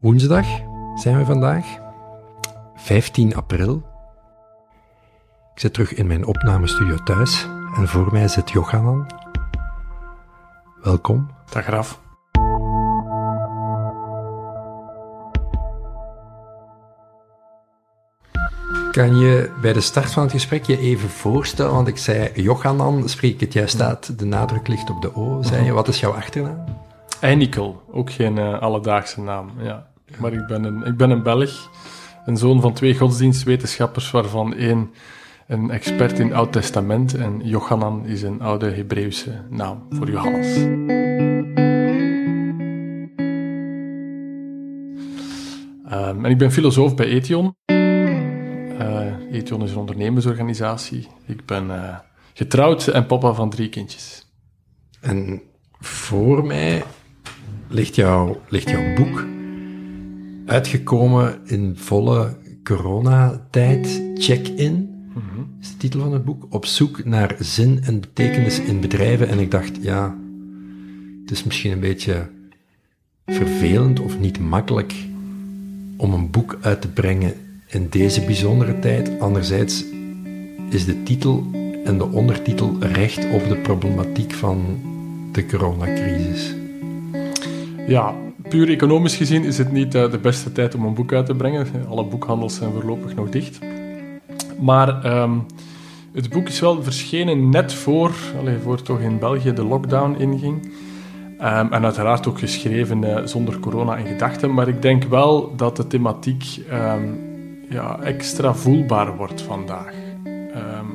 Woensdag zijn we vandaag, 15 april. Ik zit terug in mijn opnamestudio thuis en voor mij zit Johanan. Welkom. Dag Raf. Kan je bij de start van het gesprek je even voorstellen? Want ik zei Johanan, spreek ik het juist uit, de nadruk ligt op de O, zei je. Wat is jouw achternaam? Einikel, ook geen uh, alledaagse naam. Ja. Maar ik ben, een, ik ben een Belg, een zoon van twee godsdienstwetenschappers, waarvan één een expert in Oud Testament en Johanan is een oude Hebreeuwse naam voor Johannes. Um, en ik ben filosoof bij Ethion. Uh, Ethion is een ondernemersorganisatie. Ik ben uh, getrouwd en papa van drie kindjes. En voor mij ligt, jou, ligt jouw boek uitgekomen in volle coronatijd. Check-in mm is de titel van het boek. Op zoek naar zin en betekenis in bedrijven. En ik dacht, ja, het is misschien een beetje vervelend of niet makkelijk om een boek uit te brengen in deze bijzondere tijd. Anderzijds is de titel en de ondertitel recht op de problematiek van de coronacrisis. Ja, puur economisch gezien is het niet uh, de beste tijd om een boek uit te brengen. Alle boekhandels zijn voorlopig nog dicht. Maar um, het boek is wel verschenen net voor, allez, voor toch in België de lockdown inging. Um, en uiteraard ook geschreven uh, zonder corona in gedachten. Maar ik denk wel dat de thematiek um, ja, extra voelbaar wordt vandaag.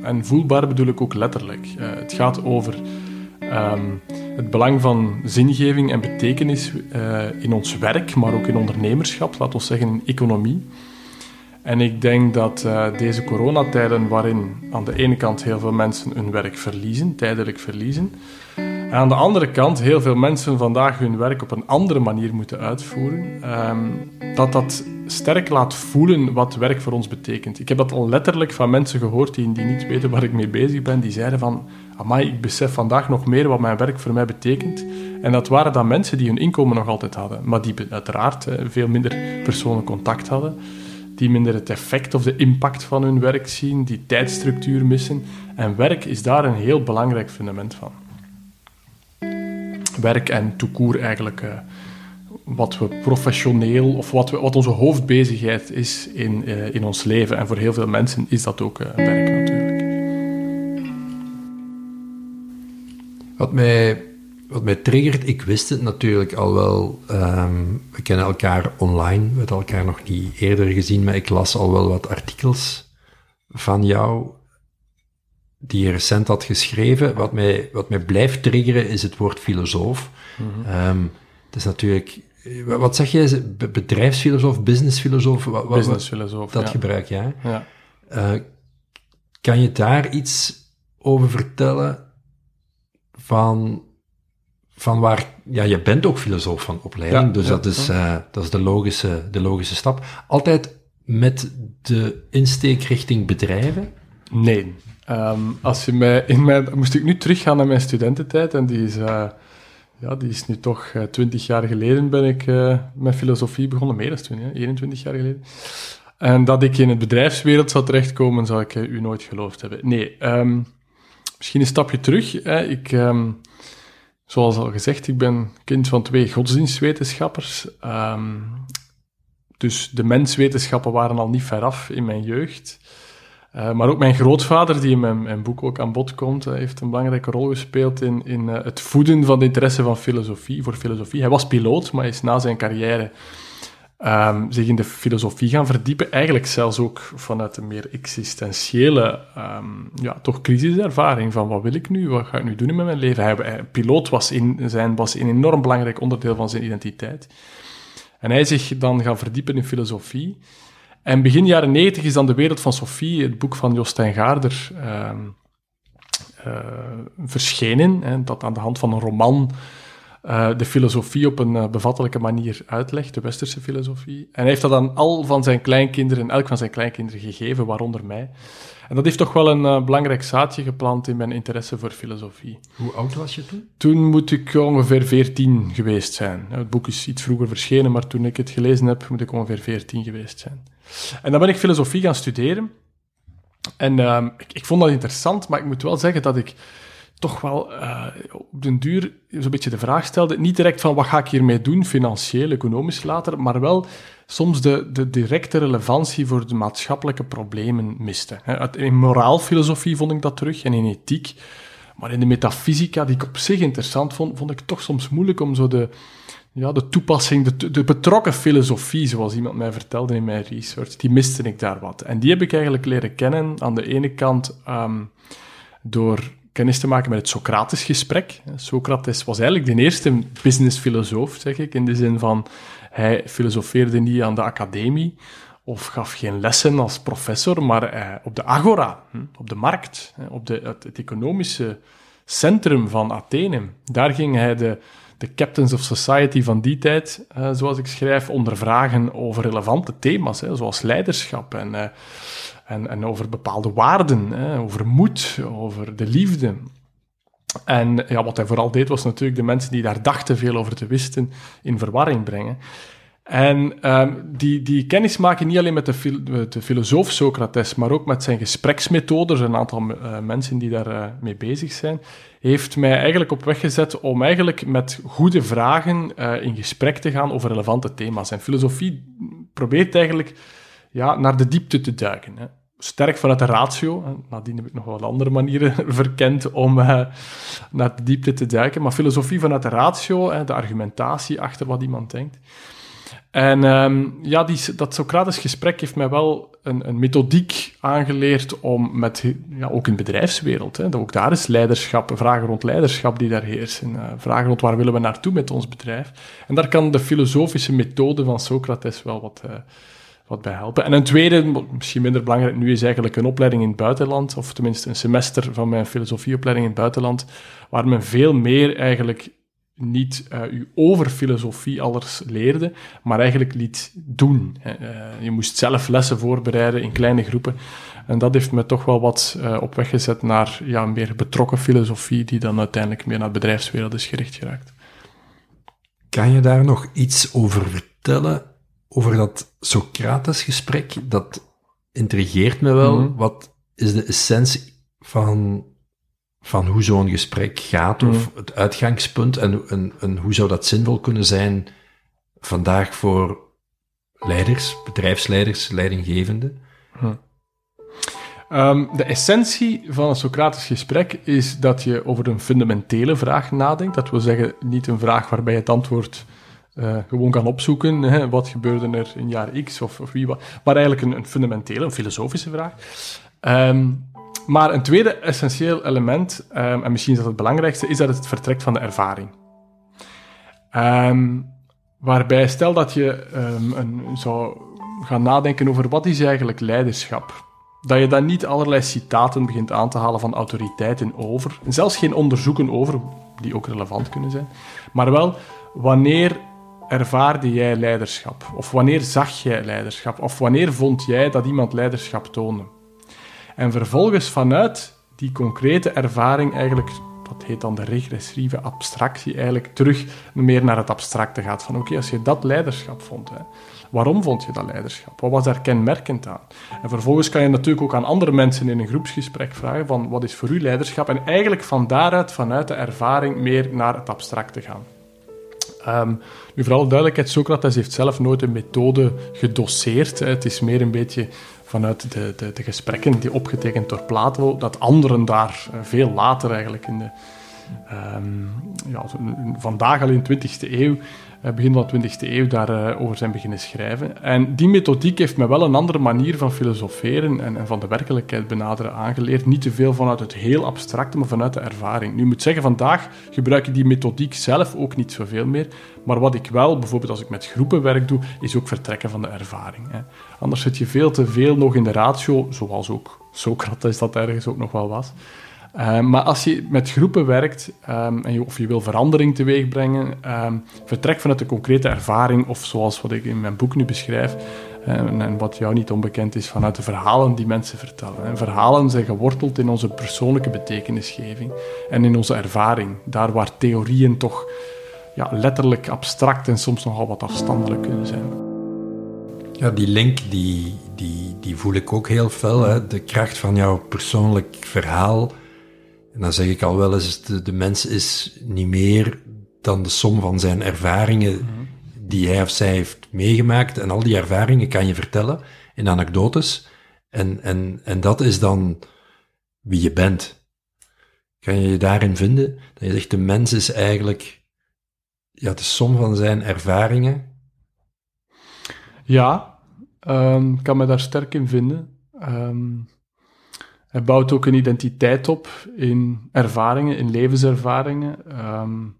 en voelbaar bedoel ik ook letterlijk. Uh, het gaat over het belang van zingeving en betekenis uh, in ons werk, maar ook in ondernemerschap, laten we zeggen in economie. En ik denk dat uh, deze coronatijden, waarin aan de ene kant heel veel mensen hun werk verliezen, tijdelijk verliezen, en aan de andere kant heel veel mensen vandaag hun werk op een andere manier moeten uitvoeren, um, dat dat sterk laat voelen wat werk voor ons betekent. Ik heb dat al letterlijk van mensen gehoord die, die niet weten waar ik mee bezig ben, die zeiden van, amai, ik besef vandaag nog meer wat mijn werk voor mij betekent. En dat waren dan mensen die hun inkomen nog altijd hadden, maar die uiteraard eh, veel minder persoonlijk contact hadden, die minder het effect of de impact van hun werk zien, die tijdstructuur missen. En werk is daar een heel belangrijk fundament van. Werk en toekoer eigenlijk... Uh, wat we professioneel of wat, we, wat onze hoofdbezigheid is in, uh, in ons leven. En voor heel veel mensen is dat ook uh, werk Wat mij, wat mij triggert, ik wist het natuurlijk al wel. Um, we kennen elkaar online, we hebben elkaar nog niet eerder gezien, maar ik las al wel wat artikels van jou die je recent had geschreven. Wat mij, wat mij blijft triggeren is het woord filosoof. Mm -hmm. um, het is natuurlijk wat zeg jij? Bedrijfsfilosoof, businessfilosoof? Wat, businessfilosoof, Dat ja. gebruik jij. Ja. Uh, kan je daar iets over vertellen van, van waar... Ja, je bent ook filosoof van opleiding, ja, dus ja, dat, is, uh, dat is de logische, de logische stap. Altijd met de insteek richting bedrijven? Nee. Um, als je mij, in mijn, moest ik nu teruggaan naar mijn studententijd, en die is... Uh, ja, die is nu toch uh, 20 jaar geleden ben ik uh, met filosofie begonnen, meer dan toen, ja, 21 jaar geleden. En dat ik in het bedrijfswereld zou terechtkomen, zou ik uh, u nooit geloofd hebben. Nee, um, misschien een stapje terug. Hè. Ik, um, zoals al gezegd, ik ben kind van twee godsdienstwetenschappers. Um, dus de menswetenschappen waren al niet veraf in mijn jeugd. Uh, maar ook mijn grootvader, die in mijn, boek ook aan bod komt, uh, heeft een belangrijke rol gespeeld in, in uh, het voeden van de interesse van filosofie, voor filosofie. Hij was piloot, maar is na zijn carrière um, zich in de filosofie gaan verdiepen. Eigenlijk zelfs ook vanuit een meer existentiële, um, ja, toch crisiservaring van wat wil ik nu, wat ga ik nu doen in mijn leven. Hij, piloot was, in zijn, was een enorm belangrijk onderdeel van zijn identiteit. En hij zich dan gaan verdiepen in filosofie. En begin jaren 90 is dan De Wereld van Sophie, het boek van Jostijn Gaarder, uh, verschenen. Hè, dat aan de hand van een roman uh, de filosofie op een uh, bevattelijke manier uitlegt, de westerse filosofie. En hij heeft dat aan al van zijn kleinkinderen, elk van zijn kleinkinderen gegeven, waaronder mij. En dat heeft toch wel een uh, belangrijk zaadje geplant in mijn interesse voor filosofie. Hoe oud was je toen? Toen moet ik ongeveer 14 geweest zijn. Het boek is iets vroeger verschenen, maar toen ik het gelezen heb, moet ik ongeveer 14 geweest zijn. En dan ben ik filosofie gaan studeren. En uh, ik, ik, vond dat interessant, maar ik moet wel zeggen dat ik toch wel uh, op den duur zo'n beetje de vraag stelde. Niet direct van wat ga ik hiermee doen, financieel, economisch later, maar wel soms de, de directe relevantie voor de maatschappelijke problemen miste. In moraalfilosofie vond ik dat terug en in ethiek. Maar in de metafysica, die ik op zich interessant vond, vond ik toch soms moeilijk om zo de, ja, de toepassing, de, de betrokken filosofie, zoals iemand mij vertelde in mijn research, die miste ik daar wat. En die heb ik eigenlijk leren kennen aan de ene kant um, door kennis te maken met het Socrates gesprek. Socrates was eigenlijk de eerste businessfilosoof, zeg ik, in de zin van hij filosofeerde niet aan de academie of gaf geen lessen als professor, maar eh, op de agora, hm, op de markt, op de, het, economische centrum van Athene. Daar ging hij de, de captains of society van die tijd, eh, zoals ik schrijf, ondervragen over relevante thema's, zoals leiderschap en, eh, en, en over bepaalde waarden, over moed, over de liefde. En ja, wat hij vooral deed, was natuurlijk de mensen die daar dachten veel over te wisten, in verwarring brengen. En um, die, die kennis maken niet alleen met de, de, filosoof Socrates, maar ook met zijn gespreksmethodes, een aantal uh, mensen die daar uh, mee bezig zijn, heeft mij eigenlijk op weg gezet om eigenlijk met goede vragen uh, in gesprek te gaan over relevante thema's. En filosofie probeert eigenlijk ja, naar de diepte te duiken. Hè sterk vanuit de ratio. Nadien heb ik nog wel andere manieren verkend om uh, naar de diepte te duiken. Maar filosofie vanuit de ratio, de argumentatie achter wat iemand denkt. En um, ja, die, dat Socrates gesprek heeft mij wel een, een methodiek aangeleerd om met, ja, ook in de bedrijfswereld, hè, ook daar is leiderschap, vragen rond leiderschap die daar heersen, uh, vragen rond waar willen we naartoe met ons bedrijf. En daar kan de filosofische methode van Socrates wel wat, uh, bij helpen. En een tweede, misschien minder belangrijk nu, is eigenlijk een opleiding in het buitenland, of tenminste een semester van mijn filosofieopleiding in het buitenland, waar men veel meer eigenlijk niet uh, u over filosofie alles leerde, maar eigenlijk liet doen. Uh, je moest zelf lessen voorbereiden in kleine groepen. En dat heeft me toch wel wat op weg gezet naar ja, meer betrokken filosofie, die dan uiteindelijk meer naar de bedrijfswereld is gericht geraakt. Kan je daar nog iets over vertellen? Over dat Socrates-gesprek, dat intrigeert me wel. Mhm. Wat is de essentie van, van hoe zo'n gesprek gaat, of mhm. het uitgangspunt, en, en, en, hoe zou dat zinvol kunnen zijn vandaag voor leiders, bedrijfsleiders, leidinggevenden? Mhm. Um, de essentie van een Socratisch gesprek is dat je over een fundamentele vraag nadenkt. Dat wil zeggen, niet een vraag waarbij het antwoord uh, gewoon kan opzoeken. Hè, wat gebeurde er in jaar X of, of wie wat. Maar eigenlijk een, een fundamentele, een filosofische vraag. Um, maar een tweede essentieel element, um, en misschien is dat het belangrijkste, is dat het vertrekt van de ervaring. Um, waarbij stel dat je een, zou gaan nadenken over wat is eigenlijk leiderschap. Dat je dan niet allerlei citaten begint aan te halen van autoriteiten over, zelfs geen onderzoeken over, die ook relevant kunnen zijn, maar wel wanneer ervaarde jij leiderschap? Of wanneer zag jij leiderschap? Of wanneer vond jij dat iemand leiderschap toonde? En vervolgens vanuit die concrete ervaring eigenlijk, dat heet dan de regressieve abstractie, eigenlijk terug meer naar het abstracte gaat. Van oké, als je dat leiderschap vond, hè, waarom vond je dat leiderschap? Wat was daar kenmerkend aan? En vervolgens kan je natuurlijk ook aan andere mensen in een groepsgesprek vragen van wat is voor u leiderschap? En eigenlijk van daaruit, vanuit de ervaring, meer naar het abstracte gaan. Um, nu, vooral duidelijkheid, Socrates heeft zelf nooit een methode gedoseerd. Het is meer een beetje vanuit de, de, de gesprekken die opgetekend door Plato, dat anderen daar eh, veel later eigenlijk in de, um, ja, vandaag al in de 20e eeuw begin van de 20e eeuw daarover eh, zijn beginnen schrijven. En die methodiek heeft me wel een andere manier van filosoferen en, en, van de werkelijkheid benaderen aangeleerd. Niet te veel vanuit het heel abstracte, maar vanuit de ervaring. Nu moet zeggen, vandaag gebruik ik die methodiek zelf ook niet zoveel meer. Maar wat ik wel, bijvoorbeeld als ik met groepenwerk doe, is ook vertrekken van de ervaring. Hè. Anders zit je veel te veel nog in de ratio, zoals ook Socrates dat ergens ook nog wel was. Ehm, maar als je met groepen werkt ehm, en of je wil verandering teweeg brengen, um, vertrek vanuit de concrete ervaring of zoals wat ik in mijn boek nu beschrijf, en, en, wat jou niet onbekend is, vanuit de verhalen die mensen vertellen. En verhalen zijn geworteld in onze persoonlijke betekenisgeving en in onze ervaring. Daar waar theorieën toch ja, letterlijk abstract en soms nogal wat afstandelijk kunnen zijn. Ja, die link die, die, die voel ik ook heel fel. Hè? De kracht van jouw persoonlijk verhaal. En dan zeg ik al wel eens, de, de mens is niet meer dan de som van zijn ervaringen die hij of zij heeft meegemaakt. En al die ervaringen kan je vertellen in anekdotes. En, en, en dat is dan wie je bent. Kan je je daarin vinden? Dat je zegt, de mens is eigenlijk ja, de som van zijn ervaringen. Ja, um, kan me daar sterk in vinden. Um, hij bouwt ook een identiteit op in ervaringen, in levenservaringen. Um,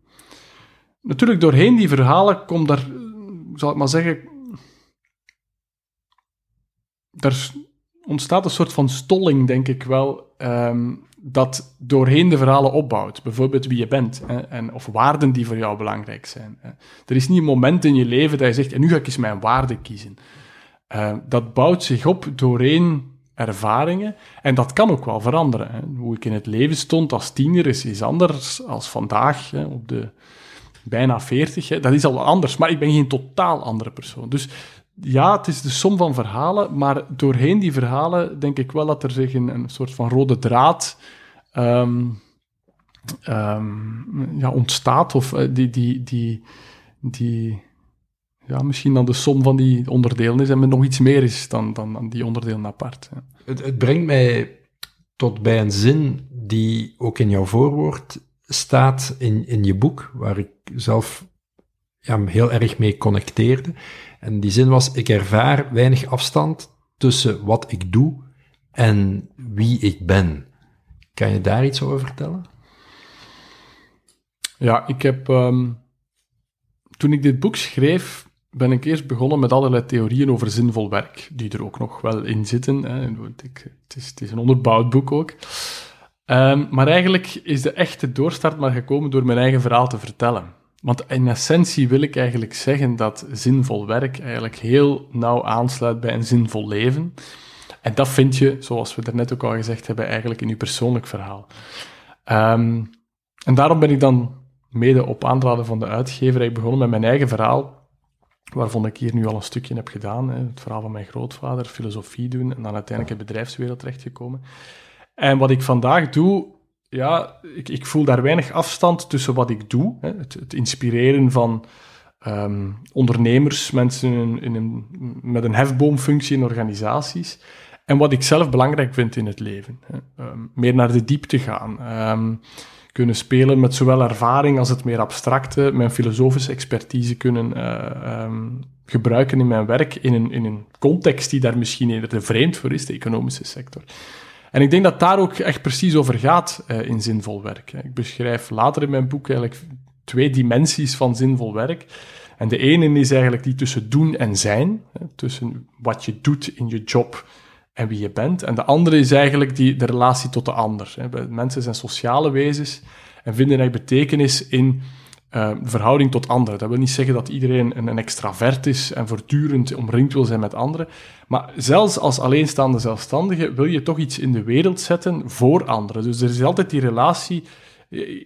natuurlijk, doorheen die verhalen komt daar, zal ik maar zeggen, er ontstaat een soort van stolling, denk ik wel, um, dat doorheen de verhalen opbouwt. Bijvoorbeeld wie je bent en, of waarden die voor jou belangrijk zijn. Er is niet een moment in je leven dat je zegt, en nu ga ik eens mijn waarden kiezen. Uh, dat bouwt zich op doorheen ervaringen. En dat kan ook wel veranderen. Hè. Hoe ik in het leven stond als tiener is, anders als vandaag hè, op de bijna 40. Hè. Dat is al anders, maar ik ben geen totaal andere persoon. Dus ja, het is de som van verhalen, maar doorheen die verhalen denk ik wel dat er zich een, een soort van rode draad um, um, ja, ontstaat, of uh, die, die, die, die ja, misschien dan de som van die onderdelen is en met nog iets meer is dan, dan, dan die onderdelen apart. Het, het brengt mij tot bij een zin die ook in jouw voorwoord staat in, in je boek, waar ik zelf ja, heel erg mee connecteerde. En die zin was: Ik ervaar weinig afstand tussen wat ik doe en wie ik ben. Kan je daar iets over vertellen? Ja, ik heb. Um, toen ik dit boek schreef, ben ik eerst begonnen met allerlei theorieën over zinvol werk, die er ook nog wel in zitten. Hè. Het, is, is, een onderbouwd boek ook. Um, maar eigenlijk is de echte doorstart maar gekomen door mijn eigen verhaal te vertellen. Want in essentie wil ik eigenlijk zeggen dat zinvol werk eigenlijk heel nauw aansluit bij een zinvol leven. En dat vind je, zoals we net ook al gezegd hebben, eigenlijk in je persoonlijk verhaal. Um, en daarom ben ik dan mede op aanraden van de uitgever begonnen met mijn eigen verhaal, waarvan ik hier nu al een stukje heb gedaan. Hè, het verhaal van mijn grootvader, filosofie doen en dan uiteindelijk in de bedrijfswereld terechtgekomen. En wat ik vandaag doe, ja, ik, ik, voel daar weinig afstand tussen wat ik doe. Hè, het, het, inspireren van um, ondernemers, mensen in, in met een hefboomfunctie in organisaties. En wat ik zelf belangrijk vind in het leven. Hè. Um, meer naar de diepte gaan. Um, kunnen spelen met zowel ervaring als het meer abstracte. Mijn filosofische expertise kunnen uh, gebruiken in mijn werk in een, in een context die daar misschien eerder te vreemd voor is, de economische sector. En ik denk dat daar ook echt precies over gaat uh, in zinvol werk. Ik beschrijf later in mijn boek eigenlijk twee dimensies van zinvol werk. En de ene is eigenlijk die tussen doen en zijn, tussen wat je doet in je job en wie je bent. En de andere is eigenlijk die, de relatie tot de ander. Mensen zijn sociale wezens en vinden echt betekenis in uh, verhouding tot anderen. Dat wil niet zeggen dat iedereen een, extravert is en voortdurend omringd wil zijn met anderen. Maar zelfs als alleenstaande zelfstandige wil je toch iets in de wereld zetten voor anderen. Dus er is altijd die relatie.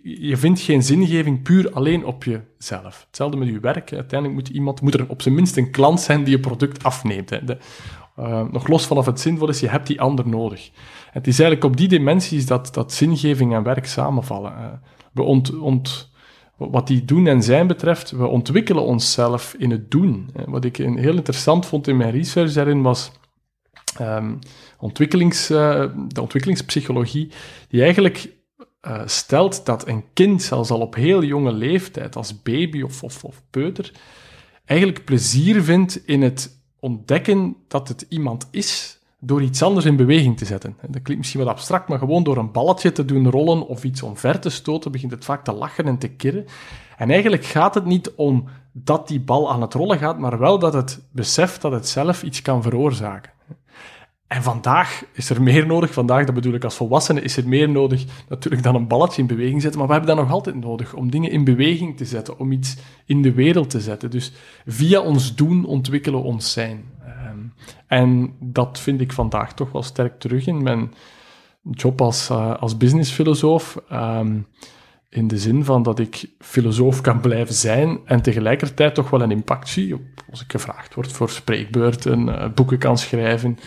Je vindt geen zingeving puur alleen op jezelf. Hetzelfde met je werk. Uiteindelijk moet, iemand, moet er op zijn minst een klant zijn die je product afneemt. Uh, nog los van of het zinvol is, je hebt die ander nodig. Het is eigenlijk op die dimensies dat, dat zingeving en werk samenvallen. Uh, we ont, ont wat die doen en zijn betreft, we ontwikkelen onszelf in het doen. Wat ik heel interessant vond in mijn research daarin was um, ontwikkelings, de ontwikkelingspsychologie, die eigenlijk stelt dat een kind, zelfs al op heel jonge leeftijd, als baby of, of, of peuter, eigenlijk plezier vindt in het ontdekken dat het iemand is door iets anders in beweging te zetten. Dat klinkt misschien wat abstract, maar gewoon door een balletje te doen rollen of iets omver te stoten, begint het vaak te lachen en te kirren. En eigenlijk gaat het niet om dat die bal aan het rollen gaat, maar wel dat het beseft dat het zelf iets kan veroorzaken. En vandaag is er meer nodig. Vandaag, dat bedoel ik als volwassene, is er meer nodig natuurlijk dan een balletje in beweging zetten. Maar we hebben dat nog altijd nodig om dingen in beweging te zetten, om iets in de wereld te zetten. Dus via ons doen ontwikkelen we ons zijn. Ehm, en dat vind ik vandaag toch wel sterk terug in mijn job als, uh, als businessfilosoof. Ehm, in de zin van dat ik filosoof kan blijven zijn en tegelijkertijd toch wel een impact zie. Als ik gevraagd word voor spreekbeurten, uh, boeken kan schrijven,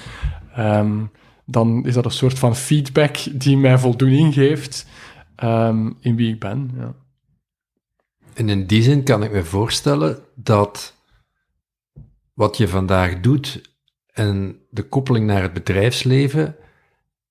Ehm, dan is dat een soort van feedback die mij voldoening geeft um, in wie ik ben. Ja. En in die zin kan ik me voorstellen dat wat je vandaag doet en de koppeling naar het bedrijfsleven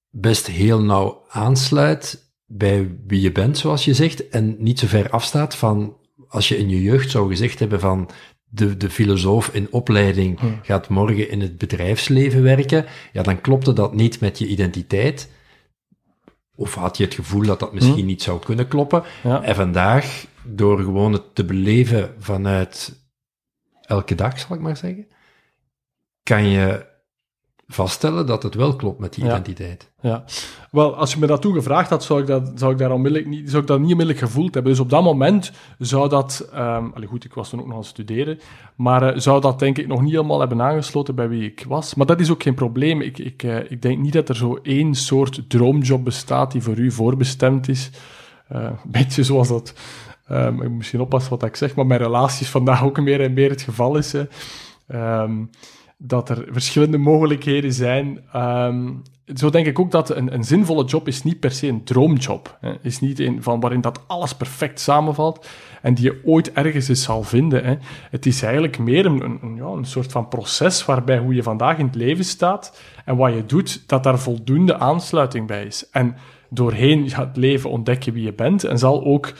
best heel nauw aansluit bij wie je bent, zoals je zegt, en niet zo ver afstaat van als je in je jeugd zou gezegd hebben van de, de filosoof in opleiding hmm. gaat morgen in het bedrijfsleven werken, ja, dan klopte dat niet met je identiteit. Of had je het gevoel dat dat misschien hmm. niet zou kunnen kloppen. En vandaag, door gewoon het te beleven vanuit elke dag, zal ik maar zeggen, kan je vaststellen dat het wel klopt met die identiteit. Ja, wel, als je me dat toen gevraagd had, zou ik dat, zou ik daar onmiddellijk niet, zou ik dat niet onmiddellijk gevoeld hebben. Dus op dat moment zou dat, um, goed, ik was toen ook nog aan het studeren, maar uh, zou dat denk ik nog niet helemaal hebben aangesloten bij wie ik was. Maar dat is ook geen probleem. Ik, ik, uh, ik denk niet dat er zo één soort droomjob bestaat die voor u voorbestemd is. Uh, een beetje zoals dat, um, ik moet misschien oppassen wat ik zeg, maar mijn relaties vandaag ook meer en meer het geval is. Um, dat er verschillende mogelijkheden zijn. Um, zo denk ik ook dat een, een, zinvolle job is niet per se een droomjob. Hè. Is niet een van waarin dat alles perfect samenvalt en die je ooit ergens eens zal vinden. Hè. Het is eigenlijk meer een, een, ja, een soort van proces waarbij hoe je vandaag in het leven staat en wat je doet, dat daar voldoende aansluiting bij is. En doorheen het leven ontdekken wie je bent en zal ook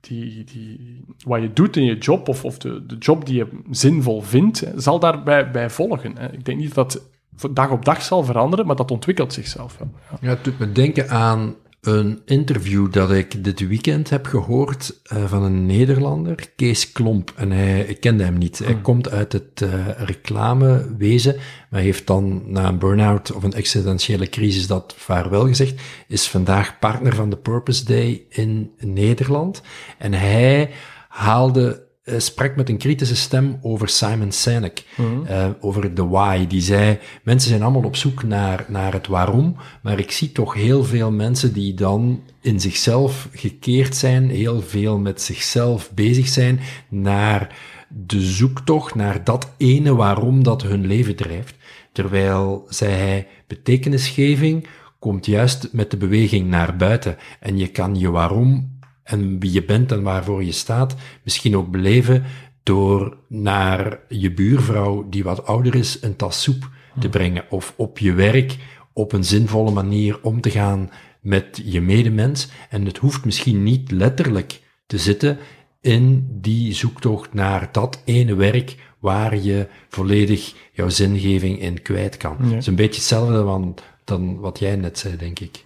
die, die, wat je doet in je job, of, of de, de job die je zinvol vindt, zal daarbij bij volgen. Ik denk niet dat dag op dag zal veranderen, maar dat ontwikkelt zichzelf. Ja, ja het doet me denken aan een interview dat ik dit weekend heb gehoord uh, van een Nederlander, Kees Klomp. En hij, ik kende hem niet. Hij hmm. komt uit het uh, reclamewezen, maar heeft dan na een burn-out of een existentiële crisis dat vaarwel gezegd, is vandaag partner van de Purpose Day in Nederland. En hij haalde sprak met een kritische stem over Simon Sinek, mm uh, over de why. Die zei, mensen zijn allemaal op zoek naar, naar het waarom, maar ik zie toch heel veel mensen die dan in zichzelf gekeerd zijn, heel veel met zichzelf bezig zijn, naar de zoektocht naar dat ene waarom dat hun leven drijft. Terwijl, zei hij, betekenisgeving komt juist met de beweging naar buiten. En je kan je waarom en wie je bent en waarvoor je staat, misschien ook beleven door naar je buurvrouw die wat ouder is een tas soep te brengen of op je werk op een zinvolle manier om te gaan met je medemens. En het hoeft misschien niet letterlijk te zitten in die zoektocht naar dat ene werk waar je volledig jouw zingeving in kwijt kan. Het is een beetje hetzelfde dan, dan wat jij net zei, denk ik.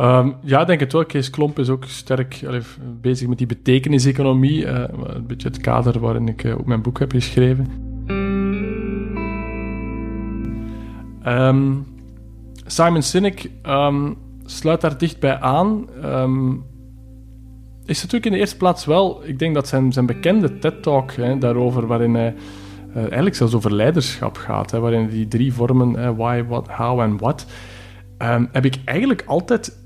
Um, ja, denk het wel. Kees Klomp is ook sterk bezig met die betekeniseconomie. Uh, een beetje het kader waarin ik uh, ook mijn boek heb geschreven. Um, Simon Sinek um, sluit daar dichtbij aan. is natuurlijk in de eerste plaats wel, ik denk dat zijn, zijn bekende TED-talk daarover, waarin hij uh, eigenlijk zelfs over leiderschap gaat, hè, waarin die drie vormen, why, what, how en what, heb ik eigenlijk altijd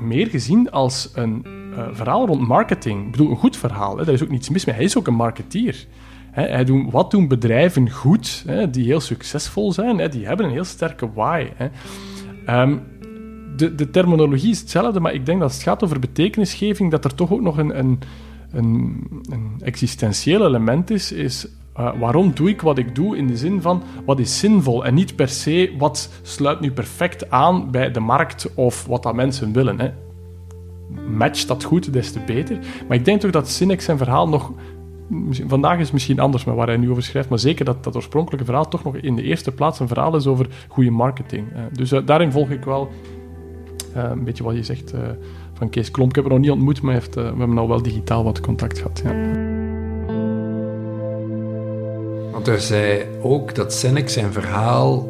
meer gezien als een uh, verhaal rond marketing. Ik bedoel, een goed verhaal, hè, daar is ook niets mis mee. Hij is ook een marketeer. Hè. Hij doen, wat doen bedrijven goed, hè, die heel succesvol zijn? Hè, die hebben een heel sterke why. Hè. Um, de, de terminologie is hetzelfde, maar ik denk dat als het gaat over betekenisgeving, dat er toch ook nog een, een, een, een existentieel element is, is uh, waarom doe ik wat ik doe in de zin van wat is zinvol en niet per se wat sluit nu perfect aan bij de markt of wat dat mensen willen. Hè. Match dat goed, des te beter. Maar ik denk toch dat Sinek zijn verhaal nog. Vandaag is misschien anders met waar hij nu over schrijft, maar zeker dat dat oorspronkelijke verhaal toch nog in de eerste plaats een verhaal is over goede marketing. Dus uh, daarin volg ik wel een beetje wat je zegt van Kees Klomp. Ik heb hem nog niet ontmoet, maar heeft, we hebben al wel digitaal wat contact gehad. Ja. Hij zei ook dat Senex zijn verhaal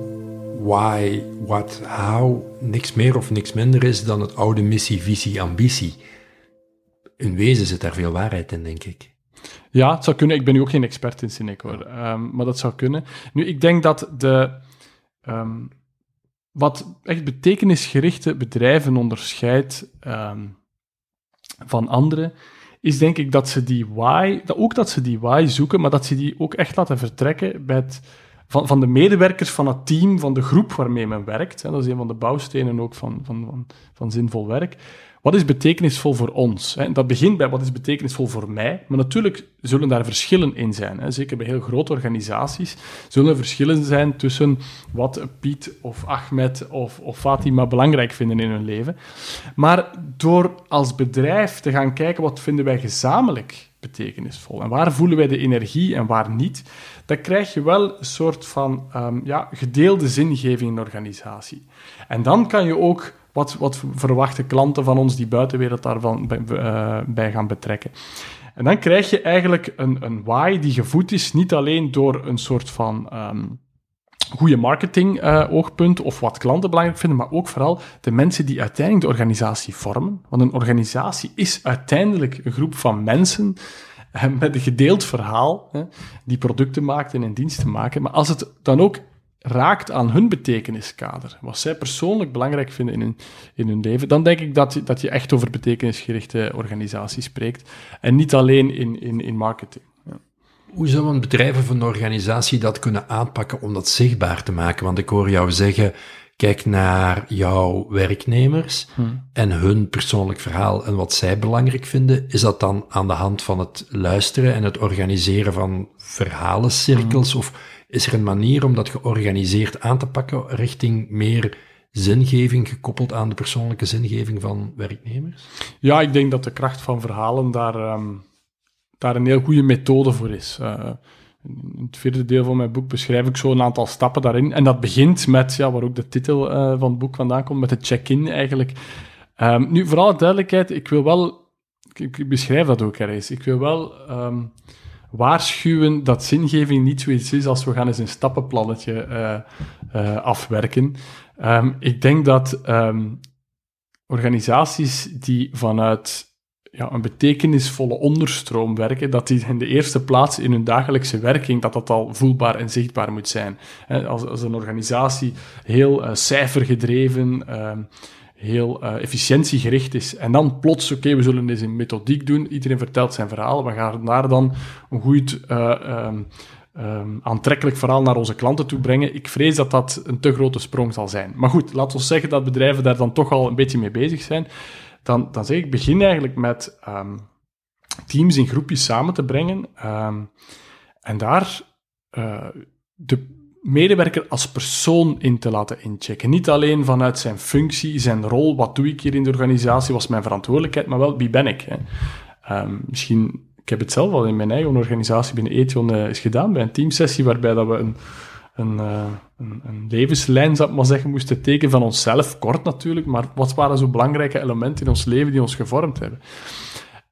why, what, how niks meer of niks minder is dan het oude missie, visie, ambitie. In wezen zit daar veel waarheid in, denk ik. Ja, het zou kunnen. Ik ben nu ook geen expert in Cynic, hoor. Ehm, maar dat zou kunnen. Nu, ik denk dat de... ehm, wat echt betekenisgerichte bedrijven onderscheidt ehm, van anderen, is denk ik dat ze die why, dat ook dat ze die why zoeken, maar dat ze die ook echt laten vertrekken bij van, van de medewerkers van het team, van de groep waarmee men werkt. Dat is een van de bouwstenen ook van, van, van, van zinvol werk. Wat is betekenisvol voor ons? Dat begint bij wat is betekenisvol voor mij, maar natuurlijk zullen daar verschillen in zijn. Zeker bij heel grote organisaties zullen er verschillen zijn tussen wat Piet of Ahmed of, of Fatima belangrijk vinden in hun leven. Maar door als bedrijf te gaan kijken wat vinden wij gezamenlijk betekenisvol en waar voelen wij de energie en waar niet, dan krijg je wel een soort van um, ja, gedeelde zingeving in een organisatie. En dan kan je ook wat, wat verwachten klanten van ons die buitenwereld daarvan bij, uh, bij gaan betrekken. En dan krijg je eigenlijk een, een why die gevoed is niet alleen door een soort van um, goede marketing uh, oogpunt of wat klanten belangrijk vinden, maar ook vooral de mensen die uiteindelijk de organisatie vormen. Want een organisatie is uiteindelijk een groep van mensen met een gedeeld verhaal, die producten maakt en een diensten maken. Maar als het dan ook raakt aan hun betekeniskader, wat zij persoonlijk belangrijk vinden in hun, in hun leven, dan denk ik dat, je, dat je echt over betekenisgerichte organisaties spreekt en niet alleen in, in, in marketing. Ja. Hoe zou een bedrijf of een organisatie dat kunnen aanpakken om dat zichtbaar te maken? Want ik hoor jou zeggen, kijk naar jouw werknemers hmm. en hun persoonlijk verhaal en wat zij belangrijk vinden. Is dat dan aan de hand van het luisteren en het organiseren van verhalencirkels? Hmm. Of is er een manier om dat georganiseerd aan te pakken richting meer zingeving gekoppeld aan de persoonlijke zingeving van werknemers? Ja, ik denk dat de kracht van verhalen daar, um, daar een heel goede methode voor is. Uh, in het vierde deel van mijn boek beschrijf ik zo een aantal stappen daarin. En dat begint met, ja, waar ook de titel uh, van het boek vandaan komt, met de check-in eigenlijk. Um, nu, voor alle duidelijkheid, ik wil wel, ik, ik beschrijf dat ook ergens, ik wil wel um, waarschuwen dat zingeving niet zoiets is als we gaan eens een stappenplannetje uh, afwerken. Um, ik denk dat um, organisaties die vanuit ja, een betekenisvolle onderstroom werken, dat die in de eerste plaats in hun dagelijkse werking, dat dat al voelbaar en zichtbaar moet zijn. Als, als een organisatie heel uh, cijfergedreven, heel uh, efficiëntiegericht is. En dan plots, oké, we zullen een methodiek doen. Iedereen vertelt zijn verhaal. We gaan daar dan een goed uh, um, um, aantrekkelijk verhaal naar onze klanten toe brengen. Ik vrees dat dat een te grote sprong zal zijn. Maar goed, laten we zeggen dat bedrijven daar dan toch al een beetje mee bezig zijn. Dan, dan zeg ik, begin eigenlijk met um, teams in groepjes samen te brengen. en daar uh, de medewerker als persoon in te laten inchecken. Niet alleen vanuit zijn functie, zijn rol, wat doe ik hier in de organisatie, was mijn verantwoordelijkheid, maar wel wie ben ik. Hè? Um, misschien, ik heb het zelf al in mijn eigen organisatie binnen Ethion uh, eens gedaan, bij een teamsessie waarbij dat we een, een, uh, een, een, levenslijn, zou ik maar zeggen, moesten tekenen van onszelf, kort natuurlijk, maar wat waren zo belangrijke elementen in ons leven die ons gevormd hebben.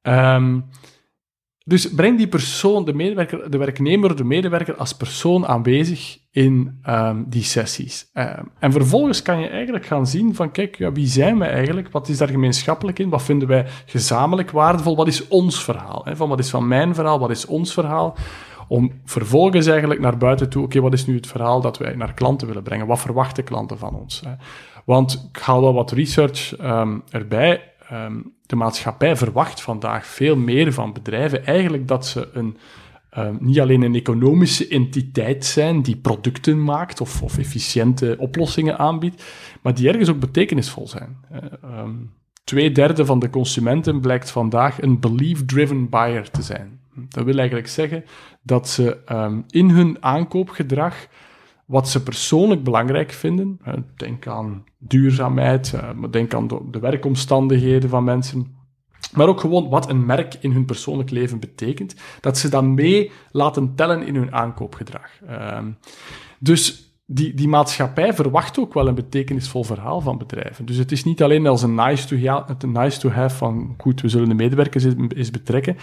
Um, dus breng die persoon, de medewerker, de werknemer, de medewerker als persoon aanwezig in um, die sessies. Um, en vervolgens kan je eigenlijk gaan zien van, kijk, ja, wie zijn wij eigenlijk? Wat is daar gemeenschappelijk in? Wat vinden wij gezamenlijk waardevol? Wat is ons verhaal? Hè? Van wat is van mijn verhaal? Wat is ons verhaal? Om vervolgens eigenlijk naar buiten toe, oké, wat is nu het verhaal dat wij naar klanten willen brengen? Wat verwachten klanten van ons? Want ik haal wel wat research um, erbij um, de maatschappij verwacht vandaag veel meer van bedrijven. Eigenlijk dat ze een, um, niet alleen een economische entiteit zijn die producten maakt of, of efficiënte oplossingen aanbiedt, maar die ergens ook betekenisvol zijn. Uh, um, twee derde van de consumenten blijkt vandaag een belief-driven buyer te zijn. Dat wil eigenlijk zeggen dat ze in hun aankoopgedrag wat ze persoonlijk belangrijk vinden. Denk aan duurzaamheid, denk aan de werkomstandigheden van mensen. Maar ook gewoon wat een merk in hun persoonlijk leven betekent. Dat ze dat mee laten tellen in hun aankoopgedrag. Ehm, dus die, die maatschappij verwacht ook wel een betekenisvol verhaal van bedrijven. Dus het is niet alleen als een nice to, have, een nice to have van goed, we zullen de medewerkers eens betrekken.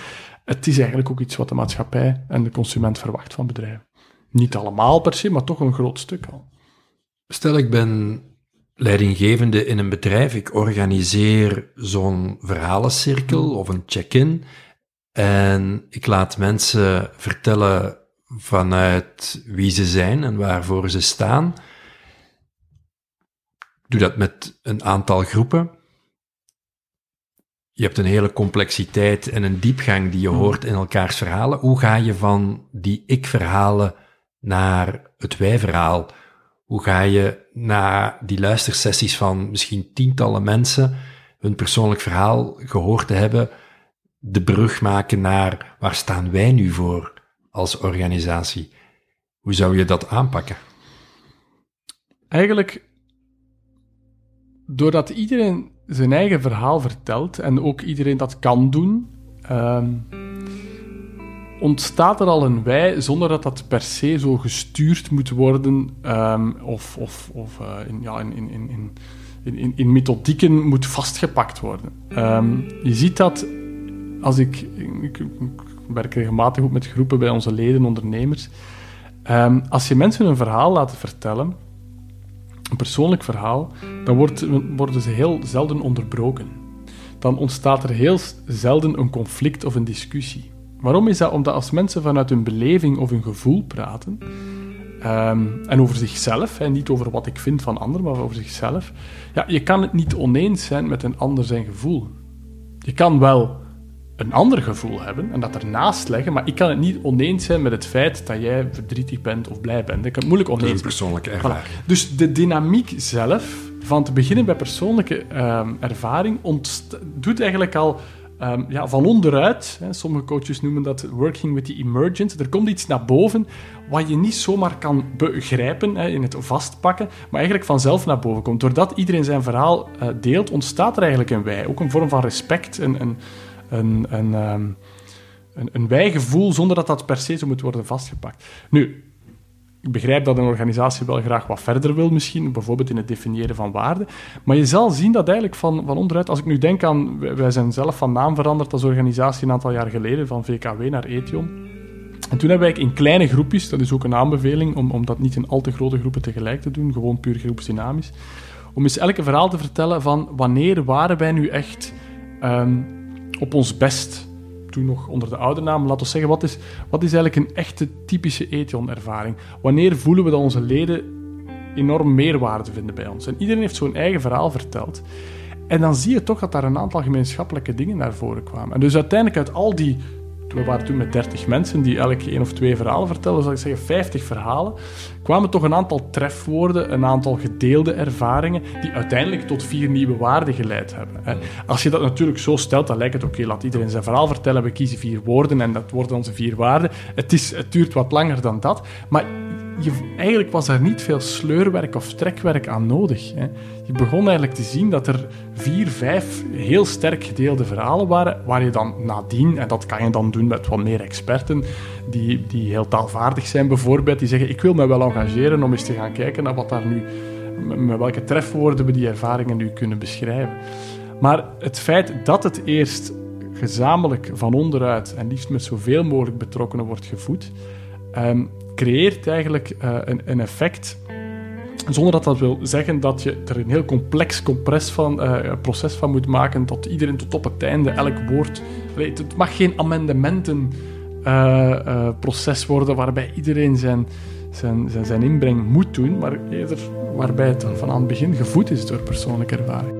Het is eigenlijk ook iets wat de maatschappij en de consument verwacht van bedrijven. Niet allemaal per se, maar toch een groot stuk al. Stel, ik ben leidinggevende in een bedrijf, ik organiseer zo'n verhalencirkel of een check-in en ik laat mensen vertellen vanuit wie ze zijn en waarvoor ze staan. Doe dat met een aantal groepen. Je hebt een hele complexiteit en een diepgang die je hoort in elkaars verhalen. Hoe ga je van die ik-verhalen naar het wij-verhaal? Hoe ga je na die luistersessies van misschien tientallen mensen hun persoonlijk verhaal gehoord te hebben, de brug maken naar waar staan wij nu voor als organisatie? Hoe zou je dat aanpakken? Eigenlijk, doordat iedereen zijn eigen verhaal vertelt en ook iedereen dat kan doen, ehm, ontstaat er al een wij zonder dat dat per se zo gestuurd moet worden um, of, of, of uh, in, in, in, in, in, in, methodieken moet vastgepakt worden. Um, je ziet dat als ik, ik, werk regelmatig ook met groepen bij onze leden, ondernemers. Um, als je mensen een verhaal laat vertellen, een persoonlijk verhaal, dan wordt, worden ze heel zelden onderbroken. Dan ontstaat er heel zelden een conflict of een discussie. Waarom is dat? Omdat als mensen vanuit hun beleving of hun gevoel praten, um, en over zichzelf, hè, niet over wat ik vind van anderen, maar over zichzelf, ja, je kan het niet oneens zijn met een ander zijn gevoel. Je kan wel een ander gevoel hebben en dat ernaast leggen, maar ik kan het niet oneens zijn met het feit dat jij verdrietig bent of blij bent. Ik kan het moeilijk oneens zijn. persoonlijke ervaring. Dus de dynamiek zelf, van te beginnen bij persoonlijke um, ervaring, doet eigenlijk al um, ja, van onderuit, hè, sommige coaches noemen dat working with the emergent, er komt iets naar boven wat je niet zomaar kan begrijpen, hè, in het vastpakken, maar eigenlijk vanzelf naar boven komt. Doordat iedereen zijn verhaal uh, deelt, ontstaat er eigenlijk een wij, ook een vorm van respect, een, een, een, een, um, een, een wijgevoel, zonder dat dat per se zo moet worden vastgepakt. Nu, ik begrijp dat een organisatie wel graag wat verder wil, misschien, bijvoorbeeld in het definiëren van waarden. Maar je zal zien dat eigenlijk van, van onderuit, als ik nu denk aan, wij zijn zelf van naam veranderd als organisatie een aantal jaar geleden, van VKW naar Ethion. En toen hebben wij in kleine groepjes, dat is ook een aanbeveling, om, om dat niet in al te grote groepen tegelijk te doen, gewoon puur groepsdynamisch, om eens elke verhaal te vertellen van wanneer waren wij nu echt um, op ons best toen nog onder de oude naam. Laten we zeggen, wat is, wat is eigenlijk een echte typische Ethion-ervaring? Wanneer voelen we dat onze leden enorm meerwaarde vinden bij ons? En iedereen heeft zo'n eigen verhaal verteld. En dan zie je toch dat daar een aantal gemeenschappelijke dingen naar voren kwamen. En dus uiteindelijk uit al die we waren toen met 30 mensen die elk één of twee verhalen vertelden, zal ik zeggen 50 verhalen, kwamen toch een aantal trefwoorden, een aantal gedeelde ervaringen, die uiteindelijk tot vier nieuwe waarden geleid hebben. Als je dat natuurlijk zo stelt, dan lijkt het oké, laat iedereen zijn verhaal vertellen, we kiezen vier woorden en dat worden onze vier waarden. Het, is, het duurt wat langer dan dat, maar je, eigenlijk was er niet veel sleurwerk of trekwerk aan nodig. Hè. Je begon eigenlijk te zien dat er vier, vijf heel sterk gedeelde verhalen waren, waar je dan nadien, en dat kan je dan doen met wat meer experten, die, die heel taalvaardig zijn bijvoorbeeld, die zeggen, ik wil me wel engageren om eens te gaan kijken naar wat daar nu, met welke trefwoorden we die ervaringen nu kunnen beschrijven. Maar het feit dat het eerst gezamenlijk van onderuit en liefst met zoveel mogelijk betrokkenen wordt gevoed, um, creëert eigenlijk uh, een, een, effect. Zonder dat dat wil zeggen dat je er een heel complex compress van, uh, proces van moet maken, tot iedereen tot op het einde elk woord. Het mag geen amendementenproces uh, worden waarbij iedereen zijn, zijn, zijn, zijn inbreng moet doen, maar eerder waarbij het van aan het begin gevoed is door persoonlijke ervaring.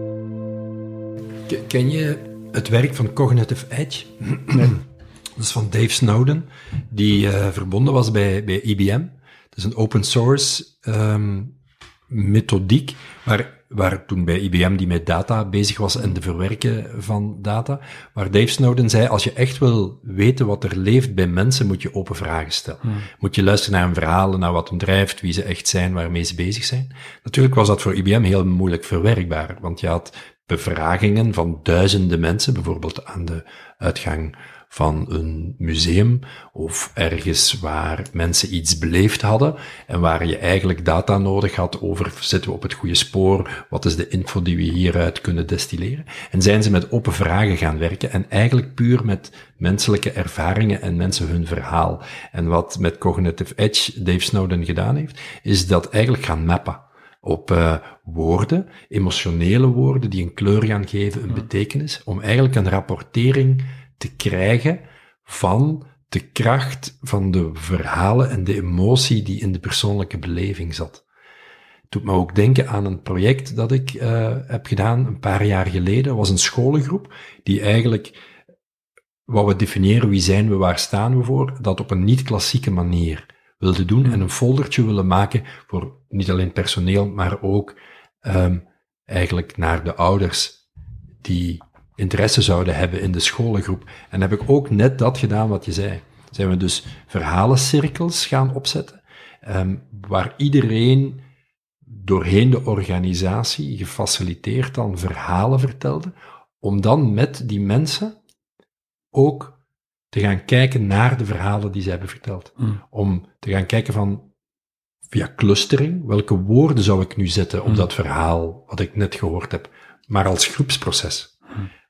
Ken je het werk van Cognitive Edge? Nee. Dat is van Dave Snowden, die uh, verbonden was bij, bij IBM. Dat is een open source um, methodiek, waar, waar toen bij IBM die met data bezig was en de verwerken van data, waar Dave Snowden zei, als je echt wil weten wat er leeft bij mensen, moet je open vragen stellen. Hmm. Moet je luisteren naar hun verhalen, naar wat hen drijft, wie ze echt zijn, waarmee ze bezig zijn. Natuurlijk was dat voor IBM heel moeilijk verwerkbaar, want je had bevragingen van duizenden mensen, bijvoorbeeld aan de uitgang van een museum of ergens waar mensen iets beleefd hadden en waar je eigenlijk data nodig had over zitten we op het goede spoor, wat is de info die we hieruit kunnen destilleren. En zijn ze met open vragen gaan werken en eigenlijk puur met menselijke ervaringen en mensen hun verhaal. En wat met Cognitive Edge Dave Snowden gedaan heeft, is dat eigenlijk gaan mappen op uh, woorden, emotionele woorden die een kleur gaan geven, een betekenis, om eigenlijk een rapportering te krijgen van de kracht van de verhalen en de emotie die in de persoonlijke beleving zat. Het doet me ook denken aan een project dat ik uh, heb gedaan een paar jaar geleden. Was een scholengroep die eigenlijk, wat we definiëren, wie zijn we, waar staan we voor, dat op een niet-klassieke manier wilde doen en een foldertje willen maken voor niet alleen personeel, maar ook um, eigenlijk naar de ouders die interesse zouden hebben in de scholengroep. En heb ik ook net dat gedaan wat je zei. Zijn we dus verhalencirkels gaan opzetten, um, waar iedereen doorheen de organisatie gefaciliteerd dan verhalen vertelde, om dan met die mensen ook te gaan kijken naar de verhalen die ze hebben verteld. Hmm. Om te gaan kijken van, via clustering, welke woorden zou ik nu zetten op hmm. dat verhaal wat ik net gehoord heb, maar als groepsproces.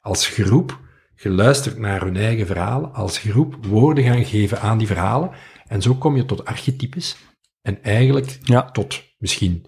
Als groep geluisterd naar hun eigen verhalen, als groep woorden gaan geven aan die verhalen, en zo kom je tot archetypes en eigenlijk ja. tot misschien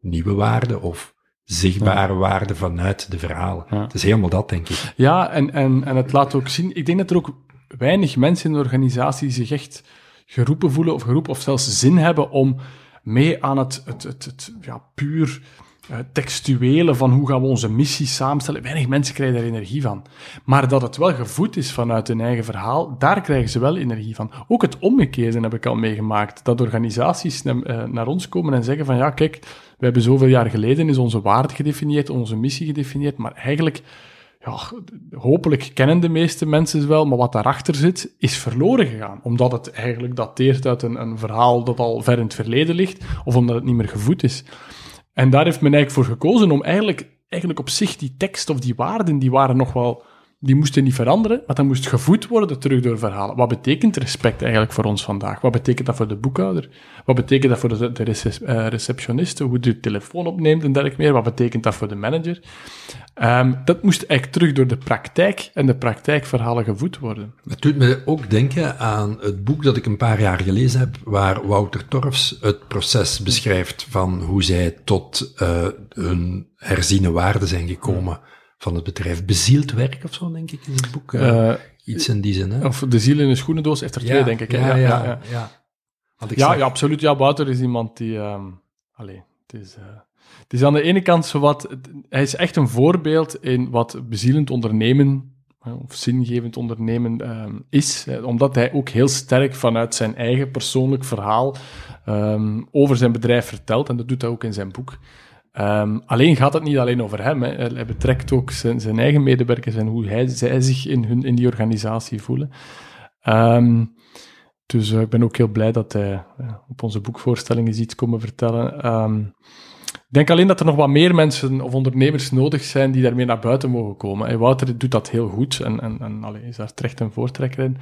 nieuwe waarden of zichtbare ja. waarden vanuit de verhalen. Het is helemaal dat, denk ik. Ja, en, en, en het laat ook zien, ik denk dat er ook weinig mensen in de organisatie zich echt geroepen voelen of geroepen of zelfs zin hebben om mee aan het, het, het, het ja, puur uh, textuele van hoe gaan we onze missie samenstellen. Weinig mensen krijgen daar energie van. Maar dat het wel gevoed is vanuit hun eigen verhaal, daar krijgen ze wel energie van. Ook het omgekeerde heb ik al meegemaakt. Dat organisaties naar, naar ons komen en zeggen van ja, kijk, we hebben zoveel jaar geleden is onze waarde gedefinieerd, onze missie gedefinieerd, maar eigenlijk ja, hopelijk kennen de meeste mensen wel, maar wat daarachter zit, is verloren gegaan. Omdat het eigenlijk dateert uit een, een verhaal dat al ver in het verleden ligt, of omdat het niet meer gevoed is. En daar heeft men eigenlijk voor gekozen om eigenlijk, eigenlijk op zich die tekst of die waarden, die waren nog wel die moesten niet veranderen, maar dat moest gevoed worden terug door verhalen. Wat betekent respect eigenlijk voor ons vandaag? Wat betekent dat voor de boekhouder? Wat betekent dat voor de, de uh, receptioniste? Hoe de telefoon opneemt en dergelijke meer? Wat betekent dat voor de manager? Um, dat moest eigenlijk terug door de praktijk en de praktijkverhalen gevoed worden. Het doet me ook denken aan het boek dat ik een paar jaar gelezen heb, waar Wouter Torfs het proces beschrijft van hoe zij tot uh, hun herziene waarden zijn gekomen van het bedrijf. Bezield werk of zo, denk ik, in het boek. Uh, iets in die zin. Hè? Of De ziel in een schoenendoos heeft er twee, denk ik. Ja, ja, ja. ja, ja. ja, ja absoluut. Ja, Wouter is iemand die... Um, allee, het is... Uh, het is aan de ene kant zo wat... Hij is echt een voorbeeld in wat bezielend ondernemen of zingevend ondernemen um, is, omdat hij ook heel sterk vanuit zijn eigen persoonlijk verhaal um, over zijn bedrijf vertelt, en dat doet hij ook in zijn boek. Um, alleen gaat het niet alleen over hem. Hè. Hij betrekt ook zijn, zijn, eigen medewerkers en hoe hij, zij zich in, hun, in die organisatie voelen. Um, dus uh, ik ben ook heel blij dat hij uh, op onze boekvoorstelling is iets komen vertellen. Um, ik denk alleen dat er nog wat meer mensen of ondernemers nodig zijn die daarmee naar buiten mogen komen. En Wouter doet dat heel goed en, en, en is daar terecht een voortrekker in.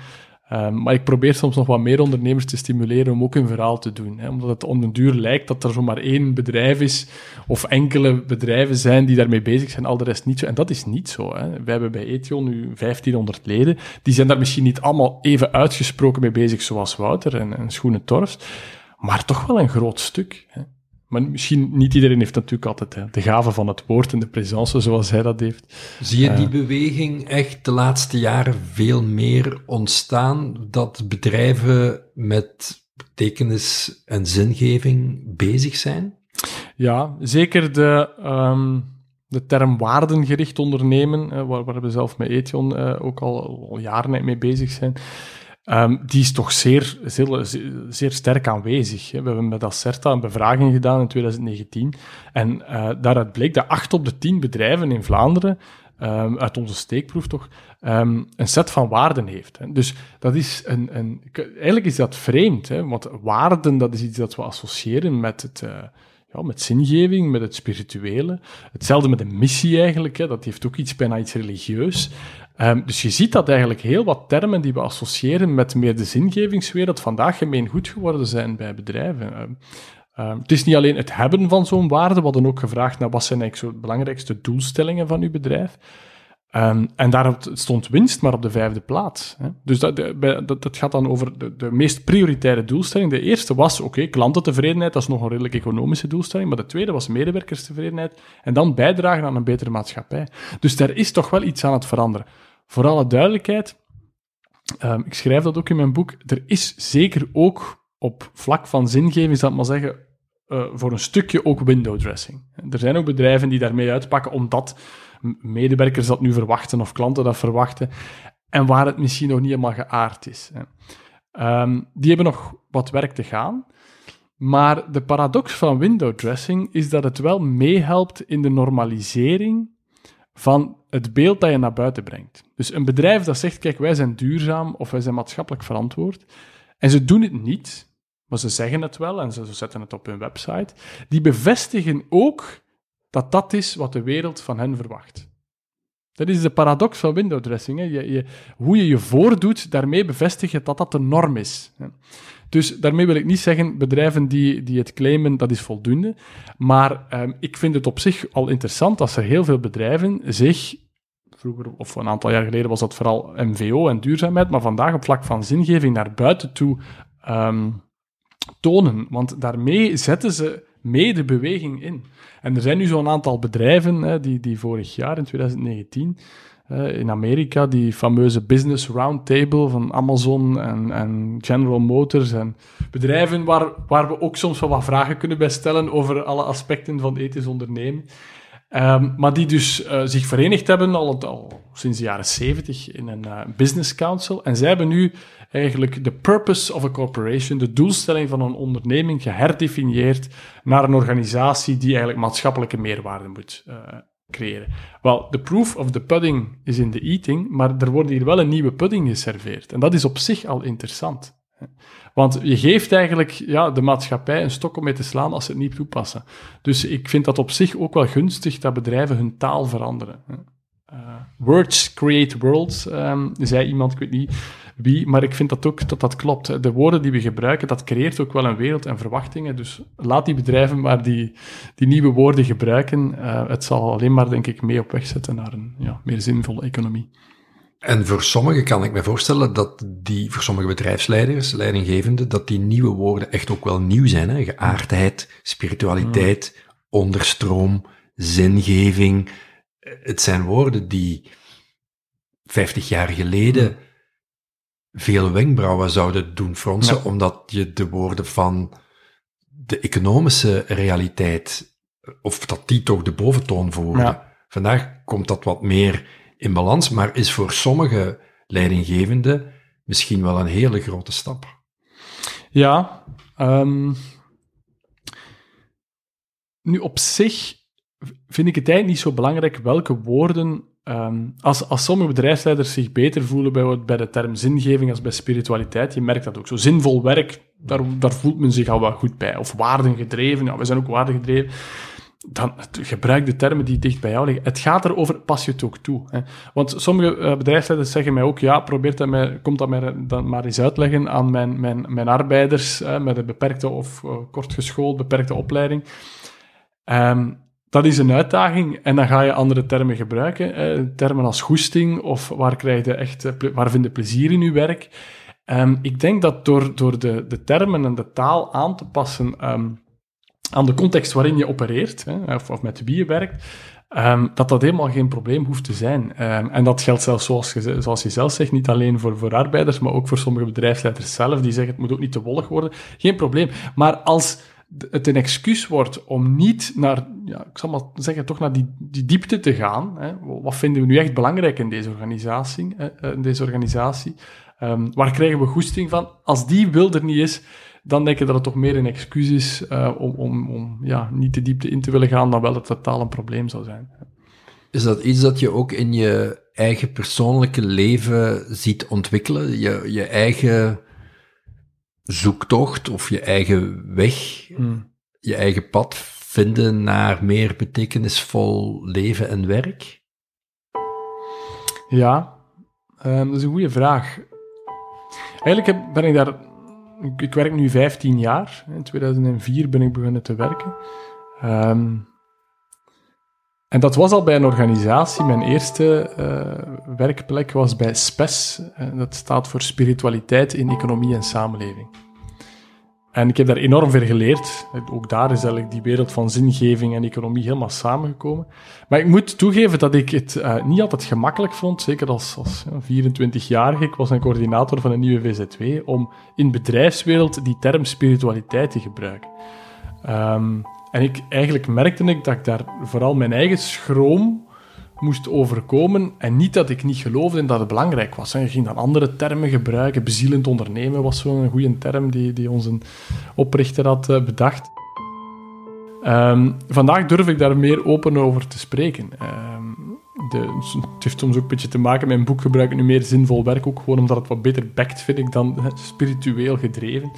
Um, maar ik probeer soms nog wat meer ondernemers te stimuleren om ook hun verhaal te doen. Hè, omdat het om den duur lijkt dat er zomaar één bedrijf is, of enkele bedrijven zijn die daarmee bezig zijn, al de rest niet zo. En dat is niet zo. Hè. Hebben bij Ethion nu 1500 leden. Die zijn daar misschien niet allemaal even uitgesproken mee bezig, zoals Wouter en, en Schoenen Torfs. Maar toch wel een groot stuk. Hè. Maar misschien niet iedereen heeft natuurlijk altijd hè, de gave van het woord en de présence zoals hij dat heeft. Zie je die eh, beweging echt de laatste jaren veel meer ontstaan, dat bedrijven met betekenis en zingeving bezig zijn? Ja, zeker de, um, de term waardengericht ondernemen, waar, waar we zelf met Ethion uh, ook al, al jaren mee bezig zijn. Um, die is toch zeer, zeer, zeer, sterk aanwezig. We hebben met Acerta een bevraging gedaan in 2019. En uh, daaruit bleek dat 8 op de 10 bedrijven in Vlaanderen, um, uit onze steekproef toch, um, een set van waarden heeft. Dus dat is een, een, eigenlijk is dat vreemd, hè, want waarden dat is iets dat we associëren met het. Uh, ja, met zingeving, met het spirituele. Hetzelfde met een missie eigenlijk, hè, dat heeft ook iets bijna iets religieus. Um, dus je ziet dat eigenlijk heel wat termen die we associëren met meer de zingevingswereld vandaag gemeen goed geworden zijn bij bedrijven. Um, um, het is niet alleen het hebben van zo'n waarde, we hadden ook gevraagd naar wat zijn eigenlijk zo de belangrijkste doelstellingen van uw bedrijf. Um, en daar stond winst maar op de vijfde plaats. Hè. Dus dat, dat, dat, gaat dan over de, de meest prioritaire doelstelling. De eerste was, oké, klantentevredenheid, dat is nog een redelijk economische doelstelling. Maar de tweede was medewerkerstevredenheid. En dan bijdragen aan een betere maatschappij. Dus daar is toch wel iets aan het veranderen. Voor alle duidelijkheid, um, ik schrijf dat ook in mijn boek, er is zeker ook op vlak van zingeving, zal ik maar zeggen, uh, voor een stukje ook window dressing. Er zijn ook bedrijven die daarmee uitpakken omdat medewerkers dat nu verwachten of klanten dat verwachten en waar het misschien nog niet helemaal geaard is. Um, die hebben nog wat werk te gaan. Maar de paradox van window dressing is dat het wel meehelpt in de normalisering van het beeld dat je naar buiten brengt. Dus een bedrijf dat zegt, kijk, wij zijn duurzaam of wij zijn maatschappelijk verantwoord, en ze doen het niet, maar ze zeggen het wel en ze zetten het op hun website, die bevestigen ook dat dat is wat de wereld van hen verwacht. Dat is de paradox van window dressing. Hè. Je, je, hoe je je voordoet, daarmee bevestig je dat dat de norm is. Dus daarmee wil ik niet zeggen, bedrijven die, die het claimen, dat is voldoende. Maar ehm, ik vind het op zich al interessant als er heel veel bedrijven zich, vroeger of een aantal jaar geleden was dat vooral MVO en duurzaamheid, maar vandaag op vlak van zingeving naar buiten toe ehm, tonen. Want daarmee zetten ze mee de beweging in. En er zijn nu zo'n aantal bedrijven hè, die, die vorig jaar, in 2019, in Amerika, die fameuze Business Roundtable van Amazon en, en General Motors en bedrijven waar, waar we ook soms wel wat vragen kunnen bij stellen over alle aspecten van ethisch ondernemen. Um, maar die dus uh, zich verenigd hebben al, al, sinds de jaren 70 in een uh, business council. En zij hebben nu eigenlijk de purpose of a corporation, de doelstelling van een onderneming, geherdefinieerd naar een organisatie die eigenlijk maatschappelijke meerwaarde moet uh, creëren. Wel, the proof of the pudding is in the eating, maar er wordt hier wel een nieuwe pudding geserveerd. En dat is op zich al interessant. Want je geeft eigenlijk ja, de maatschappij een stok om mee te slaan als ze het niet toepassen. Dus ik vind dat op zich ook wel gunstig dat bedrijven hun taal veranderen. Uh, words create worlds, um, zei iemand, ik weet niet wie, maar ik vind dat ook dat dat klopt. De woorden die we gebruiken, dat creëert ook wel een wereld en verwachtingen. Dus laat die bedrijven maar die, die nieuwe woorden gebruiken. Uh, het zal alleen maar, denk ik, mee op weg zetten naar een ja, meer zinvolle economie. En voor sommigen kan ik me voorstellen dat die, voor sommige bedrijfsleiders, leidinggevenden, dat die nieuwe woorden echt ook wel nieuw zijn. Hè? Geaardheid, spiritualiteit, mm. onderstroom, zingeving. Het zijn woorden die 50 jaar geleden mm. Veel wenkbrauwen zouden doen fronsen, omdat je de woorden van de economische realiteit, of dat die toch de boventoon voeren. Vandaag komt dat wat meer in balans, maar is voor sommige leidinggevenden misschien wel een hele grote stap. Ja, um, nu op zich vind ik het eigenlijk niet zo belangrijk welke woorden. Um, als, als sommige bedrijfsleiders zich beter voelen bij, bij de term zingeving als bij spiritualiteit, je merkt dat ook. Zo zinvol werk, daar, daar voelt men zich al wel goed bij. Of waardengedreven, ja, we zijn ook waardengedreven dan gebruik de termen die dicht bij jou liggen. Het gaat erover, pas je het ook toe. Hè? Want sommige uh, bedrijfsleiders zeggen mij ook, ja, probeer dat mij, komt dat mij maar eens uitleggen aan mijn, mijn, mijn arbeiders met een beperkte of uh, kort geschoold, beperkte opleiding. Um, dat is een uitdaging en dan ga je andere termen gebruiken. termen als goesting of waar, krijg je echt, eh, waar vind je plezier in je werk. Um, ik denk dat door, door de, de termen en de taal aan te passen... Um, aan de context waarin je opereert, hè, of, of, met wie je werkt, um, dat dat helemaal geen probleem hoeft te zijn. En dat geldt zelfs, zoals je, zoals je zelf zegt, niet alleen voor, voor arbeiders, maar ook voor sommige bedrijfsleiders zelf, die zeggen het moet ook niet te wollig worden. Geen probleem. Maar als het een excuus wordt om niet naar, ja, ik zal maar zeggen, toch naar die, die diepte te gaan. Hè. Wat vinden we nu echt belangrijk in deze organisatie? Hè, in deze organisatie? Um, waar krijgen we goesting van? Als die wil er niet is, dan denk ik dat het toch meer een excuus is uh, om, om, om ja, niet te diepte in te willen gaan, dan wel het totaal een probleem zou zijn. Is dat iets dat je ook in je eigen persoonlijke leven ziet ontwikkelen? Je, je eigen zoektocht of je eigen weg, hmm. je eigen pad vinden naar meer betekenisvol leven en werk? Ja, um, dat is een goede vraag. Eigenlijk ben ik daar ik, ik, werk nu 15 jaar. In 2004 ben ik begonnen te werken. Um, En dat was al bij een organisatie. Mijn eerste uh, werkplek was bij SPES. Uh, dat staat voor Spiritualiteit in Economie en Samenleving. En ik heb daar enorm veel geleerd. Ook daar is eigenlijk die wereld van zingeving en economie helemaal samengekomen. Maar ik moet toegeven dat ik het uh, niet altijd gemakkelijk vond, zeker als, als 24-jarige. Ik was een coördinator van een nieuwe VZW, om in bedrijfswereld die term spiritualiteit te gebruiken. Um, en ik, eigenlijk merkte ik dat ik daar vooral mijn eigen schroom moest overkomen. En niet dat ik niet geloofde in dat het belangrijk was. En je ging dan andere termen gebruiken. Bezielend ondernemen was zo'n goede term die, die onze oprichter had eh, bedacht. Um, vandaag durf ik daar meer open over te spreken. Um, de, het heeft soms ook een beetje te maken met mijn boek gebruik ik nu meer zinvol werk, ook gewoon omdat het wat beter bekt, vind ik, dan spiritueel gedreven.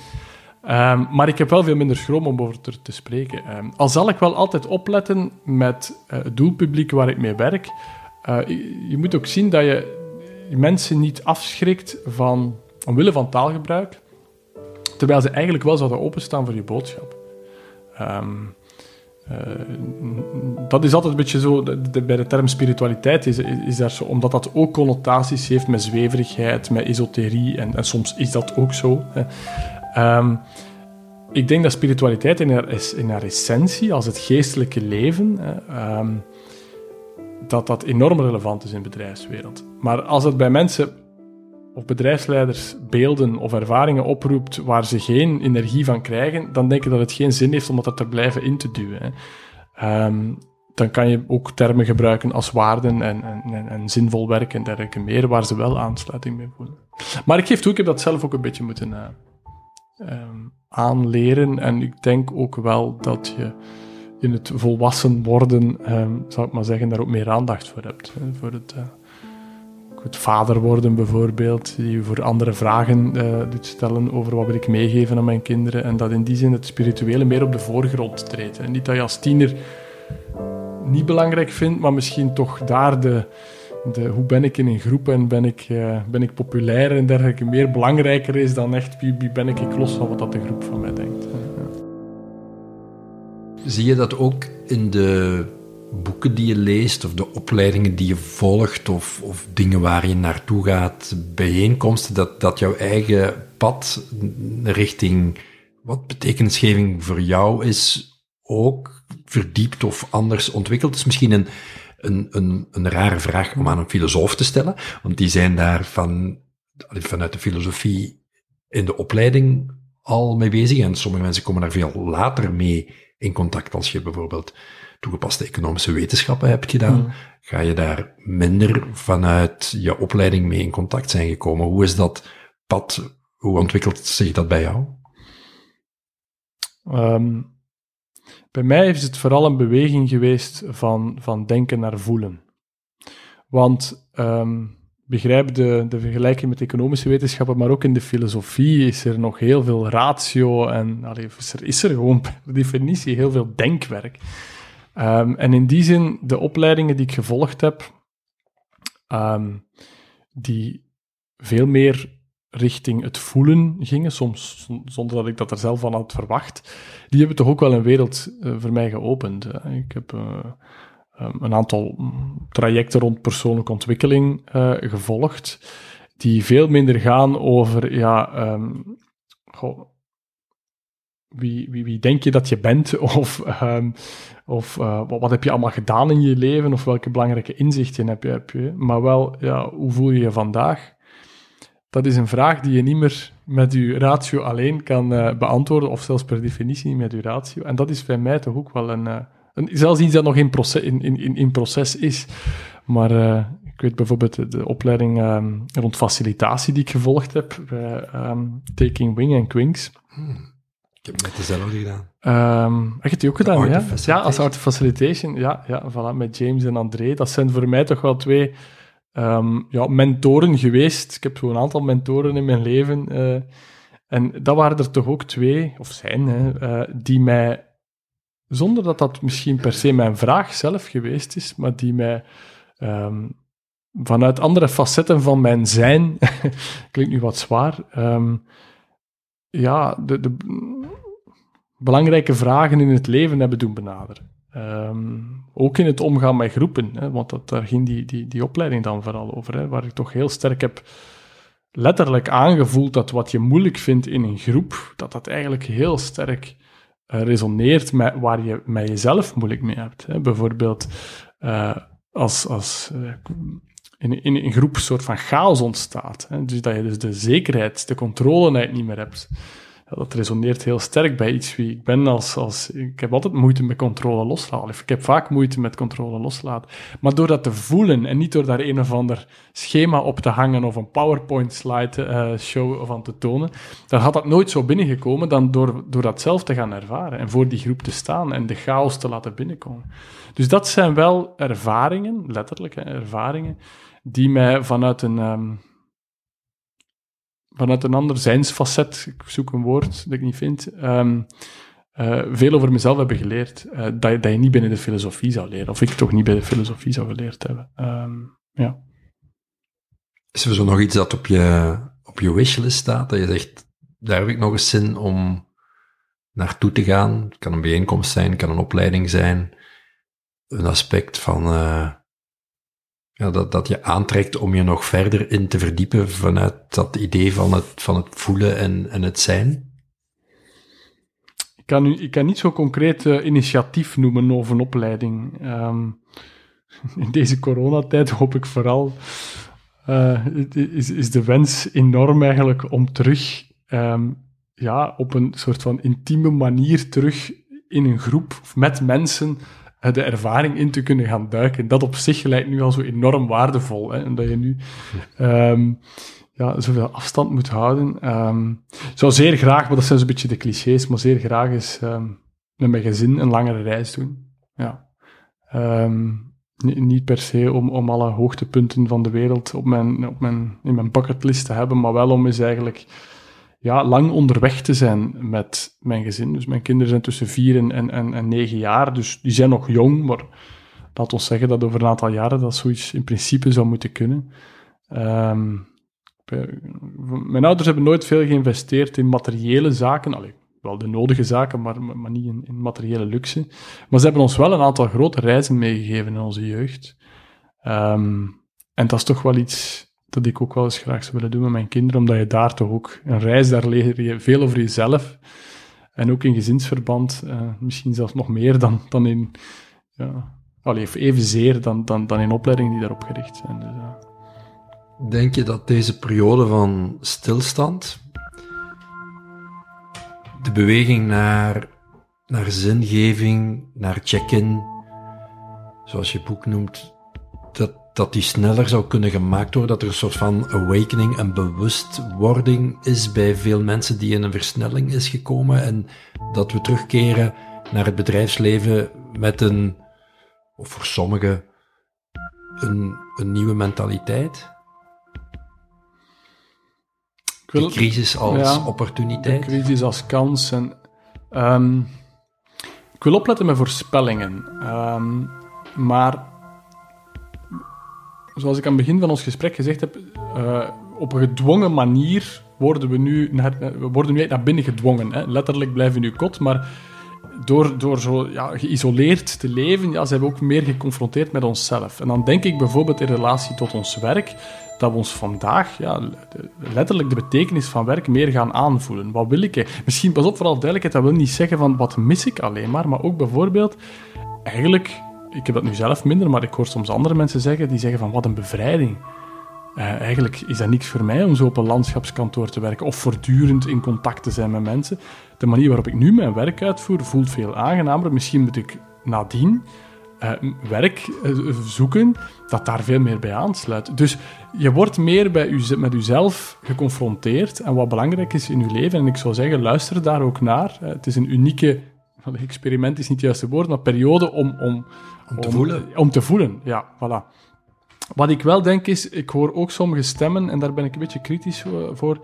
Um, maar ik heb wel veel minder schroom om over te, spreken. Um, al zal ik wel altijd opletten met uh, het doelpubliek waar ik mee werk. Uh, je, moet ook zien dat je mensen niet afschrikt van, omwille van taalgebruik, terwijl ze eigenlijk wel zouden openstaan voor je boodschap. Um, uh, dat is altijd een beetje zo, bij de term spiritualiteit is, is daar zo, omdat dat ook connotaties heeft met zweverigheid, met esoterie, en, en soms is dat ook zo. Hè. Um, ik denk dat spiritualiteit in haar, in essentie, als het geestelijke leven, um, dat dat enorm relevant is in de bedrijfswereld. Maar als het bij mensen of bedrijfsleiders beelden of ervaringen oproept waar ze geen energie van krijgen, dan denk ik dat het geen zin heeft om dat te blijven in te duwen. Um, dan kan je ook termen gebruiken als waarden en, en, en, zinvol werk en dergelijke meer, waar ze wel aansluiting mee voelen. Maar ik geef toe, ik heb dat zelf ook een beetje moeten, uh, um, aanleren. En ik denk ook wel dat je in het volwassen worden, um, zou ik maar zeggen, daar ook meer aandacht voor hebt. Hè, voor het, het vader worden bijvoorbeeld, die voor andere vragen uh, doet stellen over wat wil ik meegeven aan mijn kinderen. En dat in die zin het spirituele meer op de voorgrond treedt. En niet dat je als tiener niet belangrijk vindt, maar misschien toch daar de, de, hoe ben ik in een groep en ben ik, uh, ben ik populair en dergelijke meer belangrijker is dan echt wie, wie ben ik, ik los van wat dat de groep van mij denkt. Zie je dat ook in de boeken die je leest of de opleidingen die je volgt of, of dingen waar je naartoe gaat, bijeenkomsten, dat, dat jouw eigen pad richting wat betekenisgeving voor jou is ook verdiept of anders ontwikkeld? is misschien een een, een, een rare vraag om aan een filosoof te stellen, want die zijn daar van, vanuit de filosofie in de opleiding al mee bezig en sommige mensen komen daar veel later mee in contact als je bijvoorbeeld toegepaste economische wetenschappen hebt gedaan, mm. ga je daar minder vanuit je opleiding mee in contact zijn gekomen. Hoe is dat pad, hoe ontwikkelt zich dat bij jou? Um, bij mij is het vooral een beweging geweest van, van denken naar voelen. Want um, begrijp de, de vergelijking met economische wetenschappen, maar ook in de filosofie is er nog heel veel ratio en allee, is, er, is er gewoon per definitie heel veel denkwerk. Um, en in die zin, de opleidingen die ik gevolgd heb, um, die veel meer richting het voelen gingen, soms zonder dat ik dat er zelf van had verwacht, die hebben toch ook wel een wereld uh, voor mij geopend. Ik heb uh, um, een aantal trajecten rond persoonlijke ontwikkeling uh, gevolgd, die veel minder gaan over, ja, goh, wie, wie, denk je dat je bent? Of, um, of wat, wat, heb je allemaal gedaan in je leven? Of welke belangrijke inzichten heb je? Heb je? Maar wel, ja, hoe voel je je vandaag? Dat is een vraag die je niet meer met je ratio alleen kan uh, beantwoorden, of zelfs per definitie niet met je ratio. En dat is bij mij toch ook wel een, uh, een zelfs iets dat nog in proces, in, in, in proces is. Maar uh, ik weet bijvoorbeeld de, opleiding um, rond facilitatie die ik gevolgd heb bij um, Taking Wing en Quinks. Hmm. Ik heb net dezelfde gedaan. Um, heb je die ook gedaan, ja? Ja, als art facilitation. Ja, ja voilà, met James en André. Dat zijn voor mij toch wel twee um, ja, mentoren geweest. Ik heb zo'n aantal mentoren in mijn leven. Uh, en dat waren er toch ook twee, of zijn, hè, uh, die mij, zonder dat dat misschien per se mijn vraag zelf geweest is, maar die mij um, vanuit andere facetten van mijn zijn, klinkt nu wat zwaar, um, ja, de belangrijke vragen in het leven hebben doen benaderen. Ehm, ook in het omgaan met groepen, hè, want dat, daar ging die, die, die opleiding dan vooral over, hè, waar ik toch heel sterk heb letterlijk aangevoeld dat wat je moeilijk vindt in een groep, dat dat eigenlijk heel sterk uh, resoneert met waar je met jezelf moeilijk mee hebt. Hè. Bijvoorbeeld uh, als, als uh, in, in een groep een soort van chaos ontstaat. Hè. Dus dat je dus de zekerheid, de controle niet meer hebt dat resoneert heel sterk bij iets wie ik ben. Als, als, ik heb altijd moeite met controle loslaten. Ik heb vaak moeite met controle loslaten. Maar door dat te voelen en niet door daar een of ander schema op te hangen of een PowerPoint-slide uh, show van te tonen, dan had dat nooit zo binnengekomen dan door, door dat zelf te gaan ervaren en voor die groep te staan en de chaos te laten binnenkomen. Dus dat zijn wel ervaringen, letterlijk ervaringen, die mij vanuit een... Um, vanuit een ander zijnsfacet, ik zoek een woord dat ik niet vind, um, uh, veel over mezelf hebben geleerd. Uh, dat, dat je niet binnen de filosofie zou leren, of ik toch niet bij de filosofie zou geleerd hebben. Um, ja. Is er zo nog iets dat op je, op je wishlist staat, dat je zegt, daar heb ik nog eens zin om naartoe te gaan? Het kan een bijeenkomst zijn, het kan een opleiding zijn, een aspect van... Uh, ja, dat, dat je aantrekt om je nog verder in te verdiepen vanuit dat idee van het, van het voelen en, en het zijn? Ik kan, nu, ik kan niet zo concreet uh, initiatief noemen over een opleiding. Um, in deze coronatijd hoop ik vooral, uh, is, is de wens enorm eigenlijk om terug um, ja, op een soort van intieme manier terug in een groep of met mensen de ervaring in te kunnen gaan duiken. Dat op zich lijkt nu al zo enorm waardevol. Hè, dat je nu um, ja, zoveel afstand moet houden. Um, zou zeer graag, maar dat zijn zo'n beetje de clichés, maar zeer graag eens um, met mijn gezin een langere reis doen. Ja. Niet per se om, om alle hoogtepunten van de wereld op mijn, op mijn, in mijn bucketlist te hebben, maar wel om eens eigenlijk ja, lang onderweg te zijn met mijn gezin. Dus mijn kinderen zijn tussen vier en, en, en negen jaar, dus die zijn nog jong, maar laat ons zeggen dat over een aantal jaren dat zoiets in principe zou moeten kunnen. Um, mijn ouders hebben nooit veel geïnvesteerd in materiële zaken. Allee, wel de nodige zaken, maar, maar niet in, materiële luxe. Maar ze hebben ons wel een aantal grote reizen meegegeven in onze jeugd. Um, en dat is toch wel iets dat ik ook wel eens graag zou willen doen met mijn kinderen, omdat je daar toch ook een reis, daar leer je veel over jezelf. En ook in gezinsverband, uh, misschien zelfs nog meer dan, dan in, ja, allee, evenzeer dan, dan, dan in opleidingen die daarop gericht zijn. Dus. Denk je dat deze periode van stilstand, de beweging naar, naar zingeving, naar check-in, zoals je boek noemt, dat die sneller zou kunnen gemaakt worden, dat er een soort van awakening, een bewustwording is bij veel mensen die in een versnelling is gekomen en dat we terugkeren naar het bedrijfsleven met een, of voor sommigen, een, een nieuwe mentaliteit? de crisis als opportuniteit? De crisis als kans. En, um, ik wil opletten met voorspellingen. Um, maar zoals ik aan het begin van ons gesprek gezegd heb, uh, op een gedwongen manier worden we nu naar, we worden nu naar binnen gedwongen. Hè. Letterlijk blijven we nu kot, maar door, door zo ja, geïsoleerd te leven, ja, zijn we ook meer geconfronteerd met onszelf. En dan denk ik bijvoorbeeld in relatie tot ons werk, dat we ons vandaag, ja, letterlijk de betekenis van werk meer gaan aanvoelen. Wat wil ik? Misschien, pas op, vooral duidelijkheid, dat wil niet zeggen van wat mis ik alleen maar, maar ook bijvoorbeeld, eigenlijk ik heb dat nu zelf minder, maar ik hoor soms andere mensen zeggen, die zeggen van wat een bevrijding. Uh, eigenlijk is dat niks voor mij om zo op een landschapskantoor te werken of voortdurend in contact te zijn met mensen. De manier waarop ik nu mijn werk uitvoer voelt veel aangenamer. Misschien moet ik nadien uh, werk uh, zoeken dat daar veel meer bij aansluit. Dus je wordt meer bij u, met uzelf geconfronteerd en wat belangrijk is in uw leven. En ik zou zeggen, luister daar ook naar. het is een unieke, experiment is niet het juiste woord, maar periode om, om om te voelen. Om te voelen, ja, voilà. Wat ik wel denk is, ik hoor ook sommige stemmen, en daar ben ik een beetje kritisch voor,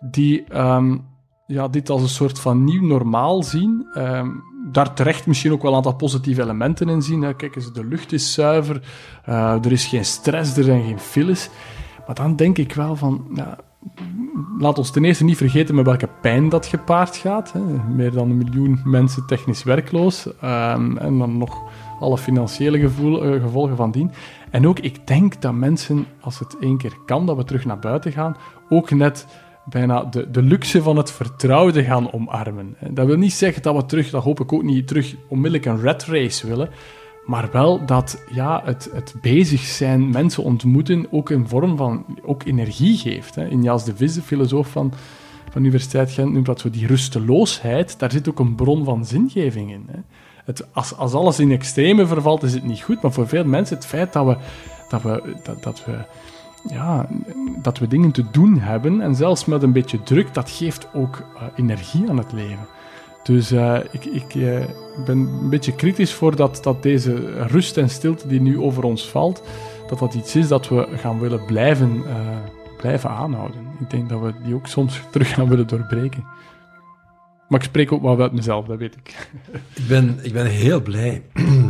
die um, ja, dit als een soort van nieuw normaal zien. Um, daar terecht misschien ook wel een aantal positieve elementen in zien. Kijk eens, de lucht is zuiver, uh, er is geen stress, er zijn geen files. Maar dan denk ik wel van, ja, laat ons ten eerste niet vergeten met welke pijn dat gepaard gaat. Hè. Meer dan een miljoen mensen technisch werkloos. Ehm, en dan nog alle financiële eh, gevolgen van dien. En ook, ik denk dat mensen, als het één keer kan, dat we terug naar buiten gaan, ook net bijna de, de luxe van het vertrouwde gaan omarmen. Dat wil niet zeggen dat we terug, dat hoop ik ook niet, terug onmiddellijk een red race willen. Maar wel dat ja, het, het bezig zijn, mensen ontmoeten, ook een vorm van ook energie geeft. Hè. In Jas de Vis, de filosoof van, van de Universiteit Gent, noemt dat zo die rusteloosheid. Daar zit ook een bron van zingeving in. Hè. Het, als, als alles in extreme vervalt, is het niet goed. Maar voor veel mensen het feit dat we, dat we, dat, dat we ja, dat we dingen te doen hebben. En zelfs met een beetje druk, dat geeft ook uh, energie aan het leven. Dus uh, ik, ik uh, ben een beetje kritisch voor dat, dat deze rust en stilte die nu over ons valt, dat dat iets is dat we gaan willen blijven, blijven aanhouden. Ik denk dat we die ook soms terug gaan willen doorbreken. Maar ik spreek ook wel uit mezelf, dat weet ik. Ik ben, ik ben heel blij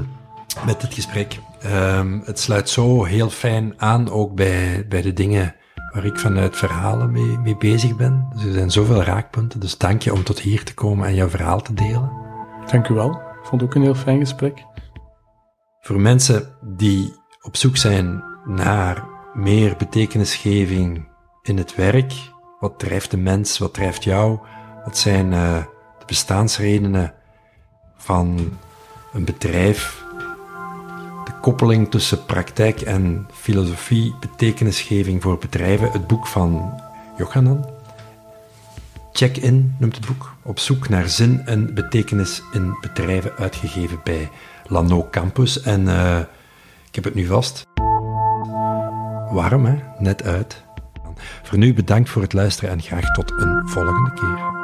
met dit gesprek. Um, het sluit zo heel fijn aan ook bij, bij de dingen waar ik vanuit verhalen mee, mee bezig ben. Dus er zijn zoveel raakpunten. Dus dank je om tot hier te komen en jouw verhaal te delen. Dank u wel. Ik vond het ook een heel fijn gesprek. Voor mensen die op zoek zijn naar meer betekenisgeving in het werk, wat drijft de mens, wat drijft jou, wat zijn uh, de bestaansredenen van een bedrijf koppeling tussen praktijk en filosofie, betekenisgeving voor bedrijven, het boek van Johanan. Check-in noemt het boek, op zoek naar zin en betekenis in bedrijven, uitgegeven bij Lano Campus. En uh, ik heb het nu vast. Warm, hè? Net uit. Voor nu bedankt voor het luisteren en graag tot een volgende keer.